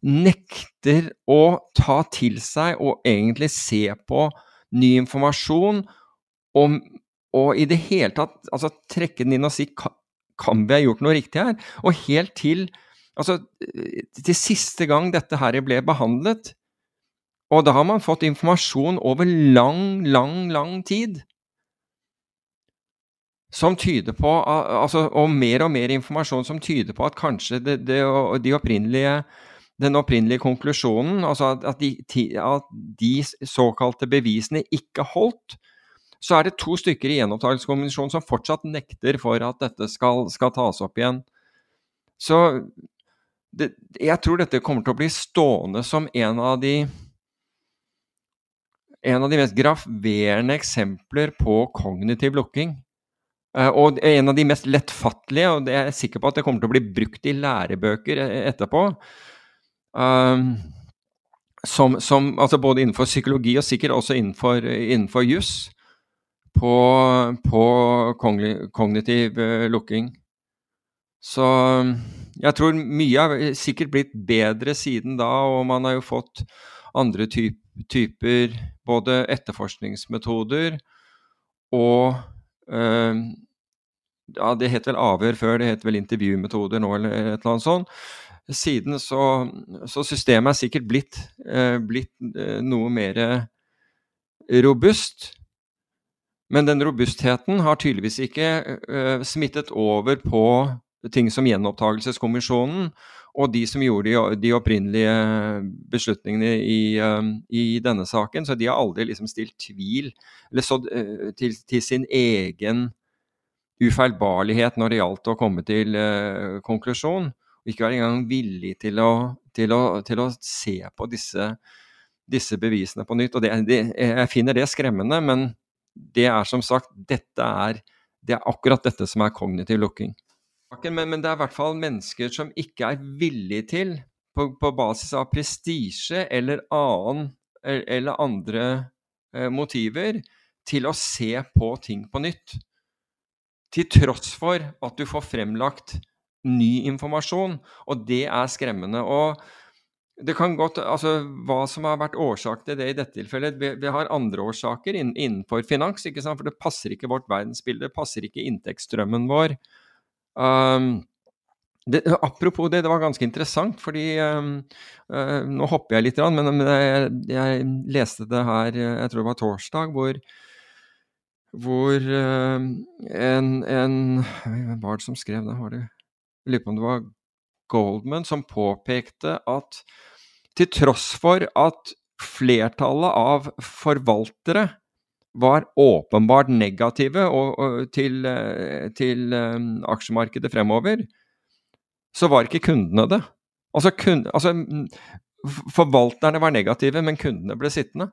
nekter å ta til seg og egentlig se på ny informasjon og, og i det hele tatt altså, trekke den inn og si kan vi ha gjort noe riktig her? Og helt til, altså, til siste gang dette her ble behandlet, og da har man fått informasjon over lang, lang, lang tid. Som tyder på altså, Og mer og mer informasjon som tyder på at kanskje det, det, de opprinnelige, den opprinnelige konklusjonen, altså at de, at de, såkalte bevisene ikke holdt, så er det to stykker i gjenopptakelseskommisjonen som fortsatt nekter for at dette skal, skal tas opp igjen. Så det, jeg tror dette kommer til å bli stående som en av de en av de mest graverende eksempler på kognitiv lukking. Uh, og en av de mest lettfattelige, og det er jeg sikker på at det kommer til å bli brukt i lærebøker e-, etterpå. Uh, som, som, altså både innenfor psykologi og sikkert også innenfor, innenfor juss. På, på kognitiv uh, lukking. Så jeg tror mye har sikkert blitt bedre siden da, og man har jo fått andre typ, typer både etterforskningsmetoder og øh, ja, Det het vel avhør før, det het vel intervjumetoder nå, eller et eller annet sånt. Siden så, så systemet er sikkert blitt, øh, blitt øh, noe mer robust. Men den robustheten har tydeligvis ikke smittet over på ting som Gjenopptakelseskommisjonen og de som gjorde de, opprinnelige beslutningene i, um, i, denne saken. Så de har aldri liksom stilt tvil så, uh, til, til, sin egen ufeilbarlighet når det gjaldt å komme til uh, konklusjon. Og ikke være engang villig til å, til å, til å se på disse, disse, bevisene på nytt. Og det, det, jeg finner det skremmende, men det er som sagt dette er, det er akkurat dette som er kognitiv lukking. Men, men, det er i hvert fall mennesker som ikke er villige til, på, på basis av prestisje eller, eller andre eh, motiver, til å se på ting på nytt. Til tross for at du får fremlagt ny informasjon, og det er skremmende. og det kan godt, altså Hva som har vært årsak til det i dette tilfellet Vi, vi har andre årsaker innenfor finans, for det passer ikke vårt verdensbilde, det passer ikke inntektsstrømmen vår. Um, det, apropos det, det var ganske interessant, fordi um, uh, Nå hopper jeg litt, men, men jeg, jeg, leste det her, jeg tror det var torsdag, hvor, hvor uh, en, Hvem var det som skrev det? Var det lurer på om det var Goldman som påpekte at til tross for at flertallet av forvaltere var åpenbart negative og, og til, eh, til um, aksjemarkedet fremover, så var ikke kundene det. Altså, kund, altså, Forvalterne var negative, men kundene ble sittende.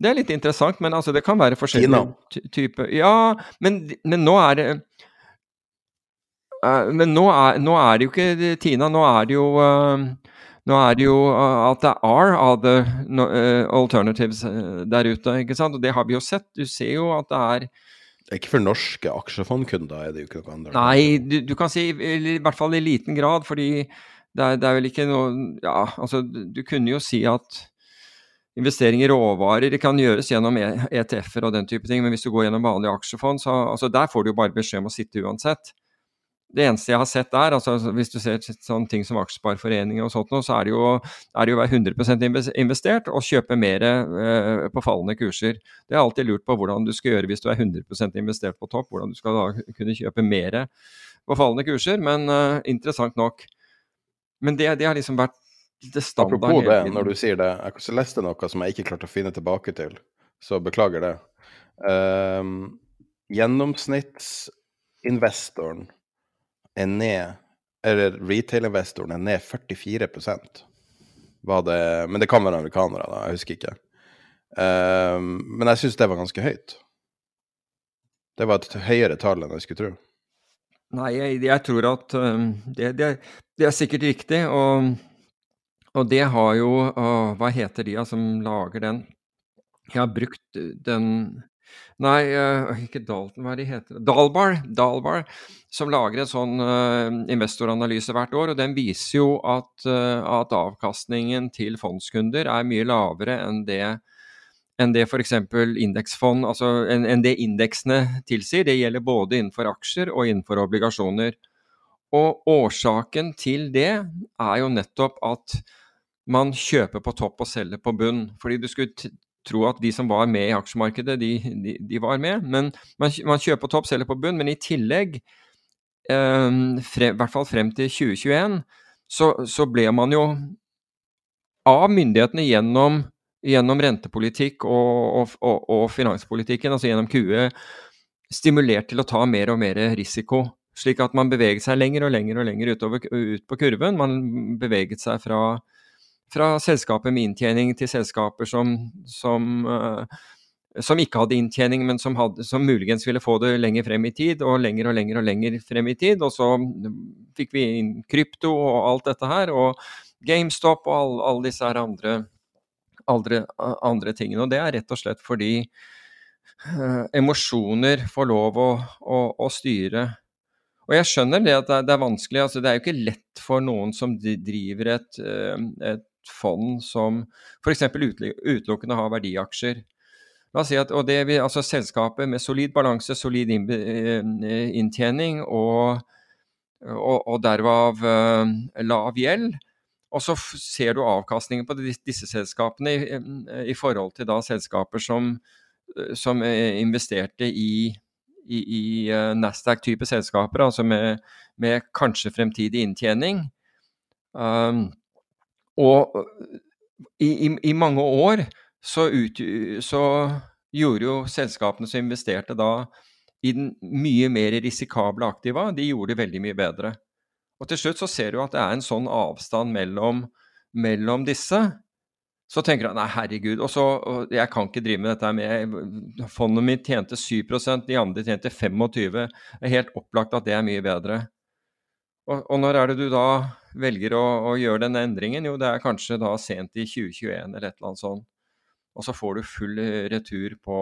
Det er litt interessant, men altså, det kan være forskjellige typer Ja, men, men, nå er det men nå er, nå er, det jo ikke Tina. Nå er det jo nå er det jo at det er other alternatives der ute, ikke sant. Og det har vi jo sett. Du ser jo at det er ikke for norske aksjefondkunder, er det jo ikke noe annet. Nei, du, du, kan si i hvert fall i liten grad, fordi det er, det er vel ikke noe Ja, altså, du kunne jo si at investering i råvarer kan gjøres gjennom ETF-er og den type ting, men hvis du går gjennom vanlige aksjefond, så altså, der får du jo bare beskjed om å sitte uansett. Det eneste jeg har sett der, altså hvis du ser sånne ting som aksjespareforeninger og sånt, så er det jo, er det jo å være 100% investert og kjøpe mer eh, på fallende kurser. Det har jeg alltid lurt på hvordan du skal gjøre hvis du er 100% investert på topp, hvordan du skal da kunne kjøpe mer på fallende kurser, men eh, interessant nok. Men det, det har liksom vært det standard Apropos det, når du sier det. Jeg leste noe som jeg ikke klarte å finne tilbake til, så beklager det. Um, gjennomsnittsinvestoren er ned Eller retail-investoren er ned 44 var det, Men det kan være amerikanere, da. Jeg husker ikke. Um, men jeg syns det var ganske høyt. Det var et høyere tall enn jeg skulle tro. Nei, jeg, jeg tror at um, det, det, det, er sikkert riktig. Og, og det har jo å, Hva heter de som lager den? Jeg har brukt den Nei, uh, ikke Dalton, hva er det heter? Dalbar, Dalbar, som lager en sånn uh, investoranalyse hvert år. og Den viser jo at, uh, at, avkastningen til fondskunder er mye lavere enn det enn det f.eks. indeksfond, altså enn en det indeksene tilsier. Det gjelder både innenfor aksjer og innenfor obligasjoner. Og årsaken til det er jo nettopp at man kjøper på topp og selger på bunn. Fordi du skulle tro at de som var med i aksjemarkedet, de, de, de var med. Men man, man, kjøper på topp, selger på bunn. Men i tillegg, eh, frem, i hvert fall frem til 2021, så, så ble man jo av myndighetene gjennom, gjennom rentepolitikk og, og, og, og, finanspolitikken, altså gjennom QE, stimulert til å ta mer og mer risiko. Slik at man beveget seg lenger og lenger og lenger utover, ut på kurven. Man beveget seg fra fra selskaper med inntjening til selskaper som, som, uh, som ikke hadde inntjening, men som, hadde, som, muligens ville få det lenger frem i tid, og lenger og lenger og lenger frem i tid. Og så fikk vi inn krypto og alt dette her, og GameStop og alle all disse her andre, andre, andre, tingene. Og det er rett og slett fordi uh, emosjoner får lov å, å, å styre og jeg skjønner det at det er, vanskelig. altså Det er jo ikke lett for noen som driver et, et fond som f.eks. utelukkende har verdiaksjer. La oss si at, og det vil, altså Selskapet med solid balanse, solid eh, inntjening og, og, og derav uh, lav gjeld. Og så ser du avkastningen på disse selskapene i, i forhold til da selskaper som, som investerte i, i, i Nasdaq-type selskaper, altså med, med, kanskje fremtidig inntjening. Um, og i, i, i mange år så, ut, så, gjorde jo selskapene som investerte da i den mye mer risikable aktiva, de gjorde det veldig mye bedre. Og til slutt så ser du at det er en sånn avstand mellom, mellom disse. Så tenker han nei, herregud, og så, og jeg kan ikke drive med dette med Fondet mitt tjente 7% de andre tjente 25 Det er helt opplagt at det er mye bedre. Og, og, når er det du da velger å, å, gjøre denne endringen? Jo, det er kanskje da sent i 2021 eller et eller annet sånt. Og så får du full retur på,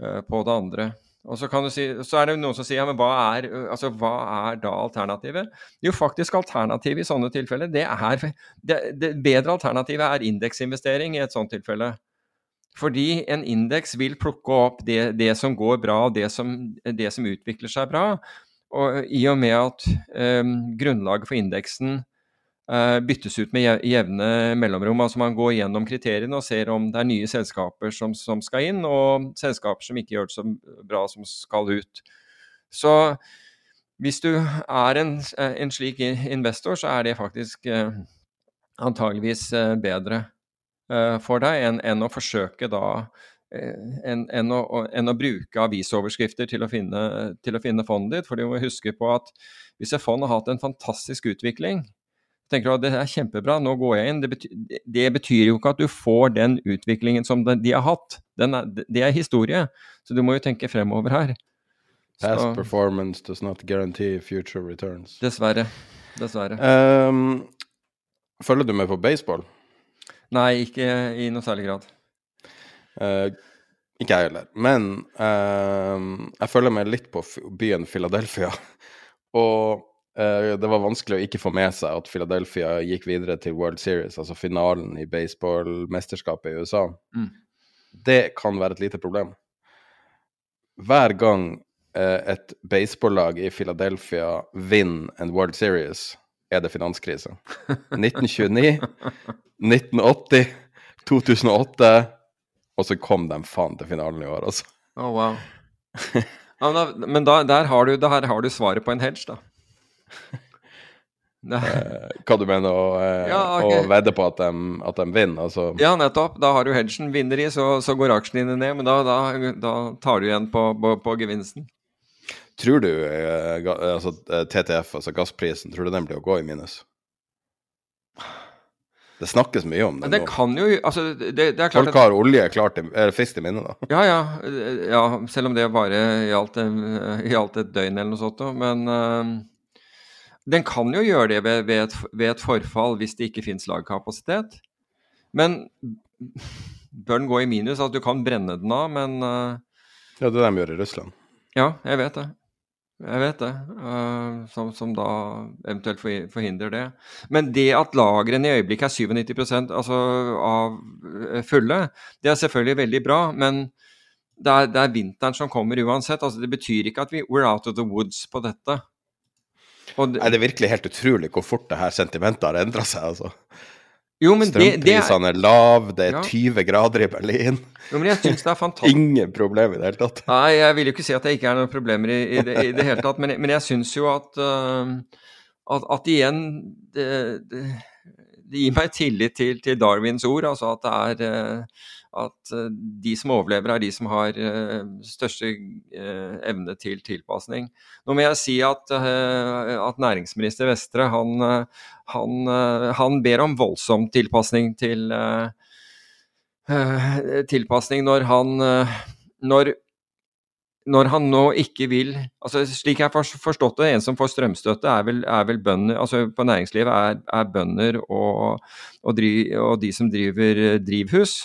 uh, på det andre. Og så, si, så, er det noen som sier ja, men hva er, altså, hva er da alternativet? Jo, faktisk alternativet i sånne tilfeller, det er det, det bedre alternativet er indeksinvestering i et sånt tilfelle. Fordi en indeks vil plukke opp det, det som går bra, og det som, det som utvikler seg bra. Og i og med at eh, grunnlaget for indeksen eh, byttes ut med jevne mellomrom, altså man går gjennom kriteriene og ser om det er nye selskaper som, som skal inn, og selskaper som ikke gjør det så bra som skal ut. Så hvis du er en, en slik investor, så er det faktisk eh, antageligvis eh, bedre eh, for deg enn, enn å forsøke da Eh, enn en å, en å, bruke avisoverskrifter til å, finne, til å finne fondet ditt. For du må huske på at hvis et fond har hatt en fantastisk utvikling, tenker du at det er kjempebra, nå går jeg inn. Det betyr, det betyr jo ikke at du får den utviklingen som de har hatt. Er, det er historie, så du må jo tenke fremover her. Past Så- performance does not guarantee future returns. Dessverre. Dessverre. Um, følger du med på baseball? Nei, ikke i noe særlig grad. Eh, ikke jeg heller. Men uh, jeg følger med litt på byen Philadelphia. Og uh, det var vanskelig å ikke få med seg at Philadelphia gikk videre til World Series, altså finalen i baseballmesterskapet i USA. Mm. Det kan være et lite problem. Hver gang eh, et baseballlag i Philadelphia vinner en World Series, er det finanskrise. 1929, 1980, 2008, og så kom de faen til finalen i år, altså. Å, wow. Ja, men da, men da, der har du, der har du svaret på en hedge, da. Eh, hva du mener å, eh, Ja, okay. å vedde på at de, at de vinner? Altså, ja, nettopp. Da har du hedgen. Vinner de, så, så går aksjene dine ned. Men da, da, da tar du igjen på, på, på gevinsten. Tror du eh, ga, altså, eh, TTF, altså gassprisen, tror du den blir å gå i minus? Det snakkes mye om det Men det nå. kan jo altså, det, det er klart Folk at, har olje klart til, eller fisk i minnet, da. ja, ja, ja. Selv om det bare gjaldt, eh, gjaldt et døgn eller noe sånt. Men uh, den kan jo gjøre det ved, ved, et, ved et forfall hvis det ikke finnes lagkapasitet. Men bør den gå i minus? Altså, du kan brenne den av, men eh, Det er det de gjør i Russland. Ja, jeg vet det. Jeg vet det. eh, som, som da eventuelt forhindrer det. Men det at lagrene i øyeblikket er 97% altså, av eh, fulle, det er selvfølgelig veldig bra. Men det er, det er vinteren som kommer uansett. Altså, det betyr ikke at vi we're out of the woods på dette. Det, Nei, det er virkelig helt utrolig hvor fort det her sentimentet har endra seg, altså. Jo, men det, det er, Strømprisene er lave, det er Ja. 20 grader i Berlin. jo, men jeg synes det er fantastisk. Ingen problem i det hele tatt. Nei, jeg vil jo ikke si at det ikke er noen problemer i, i, det, i det hele tatt, men, men jeg syns jo at, uh, at At igjen det, det, det gir meg tillit til, til Darwins ord, altså at det er øh, at øh, de som overlever, er de som har øh, største øh, evne til tilpasning. Nå må jeg si at, at næringsminister Vestre han, han, han ber om voldsom tilpasning til tilpasning når han når, når han nå ikke vil altså Slik jeg har forstått det, en som får strømstøtte, er vel, er vel bønder altså På næringslivet er, er bønder og, og, dri, og de som driver eh, drivhus.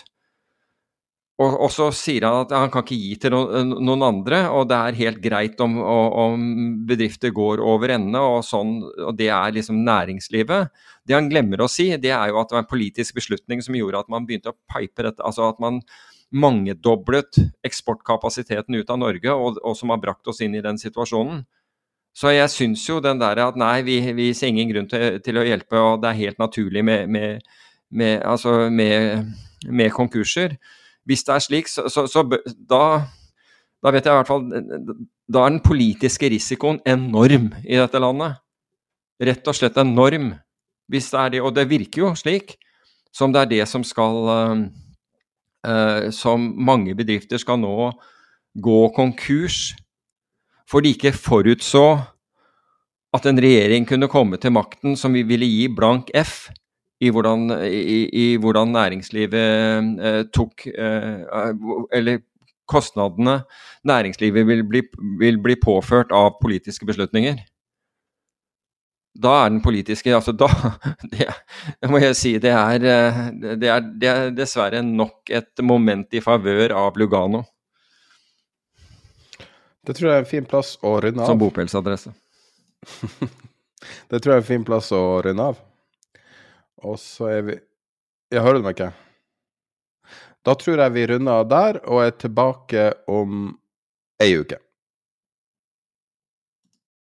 Og, og så sier han at han kan ikke gi til noen, noen andre, og det er helt greit om, om bedrifter går over ende, og, sånn, og det er liksom næringslivet. Det han glemmer å si, det er jo at det var en politisk beslutning som gjorde at man begynte å pipe dette. altså at man mangedoblet eksportkapasiteten ut av Norge, og, og som har brakt oss inn i den situasjonen. Så jeg syns jo den der at nei, vi, vi ser ingen grunn til, til, å hjelpe, og det er helt naturlig med, med, med, altså med, konkurser. Hvis det er slik, så, så, så da, da vet jeg i hvert fall Da er den politiske risikoen enorm i dette landet. Rett og slett enorm. Hvis det er det, og det virker jo slik, som det er det som skal uh, Som mange bedrifter skal nå gå konkurs, for de ikke forutså at en regjering kunne komme til makten som vi ville gi blank F i hvordan, i, i hvordan næringslivet eh, tok eh, Eller kostnadene næringslivet vil bli, vil bli påført av politiske beslutninger. Da er den politiske altså da, det, det må jeg si, det er, eh, det, er, det er dessverre nok et moment i favør av Lugano Det tror jeg er en fin plass å runde av. som bopelsadresse. Det tror jeg er en fin plass å runde av. Og så er vi Ja, hører du meg ikke? Da tror jeg vi runder av der, og er tilbake om ei uke.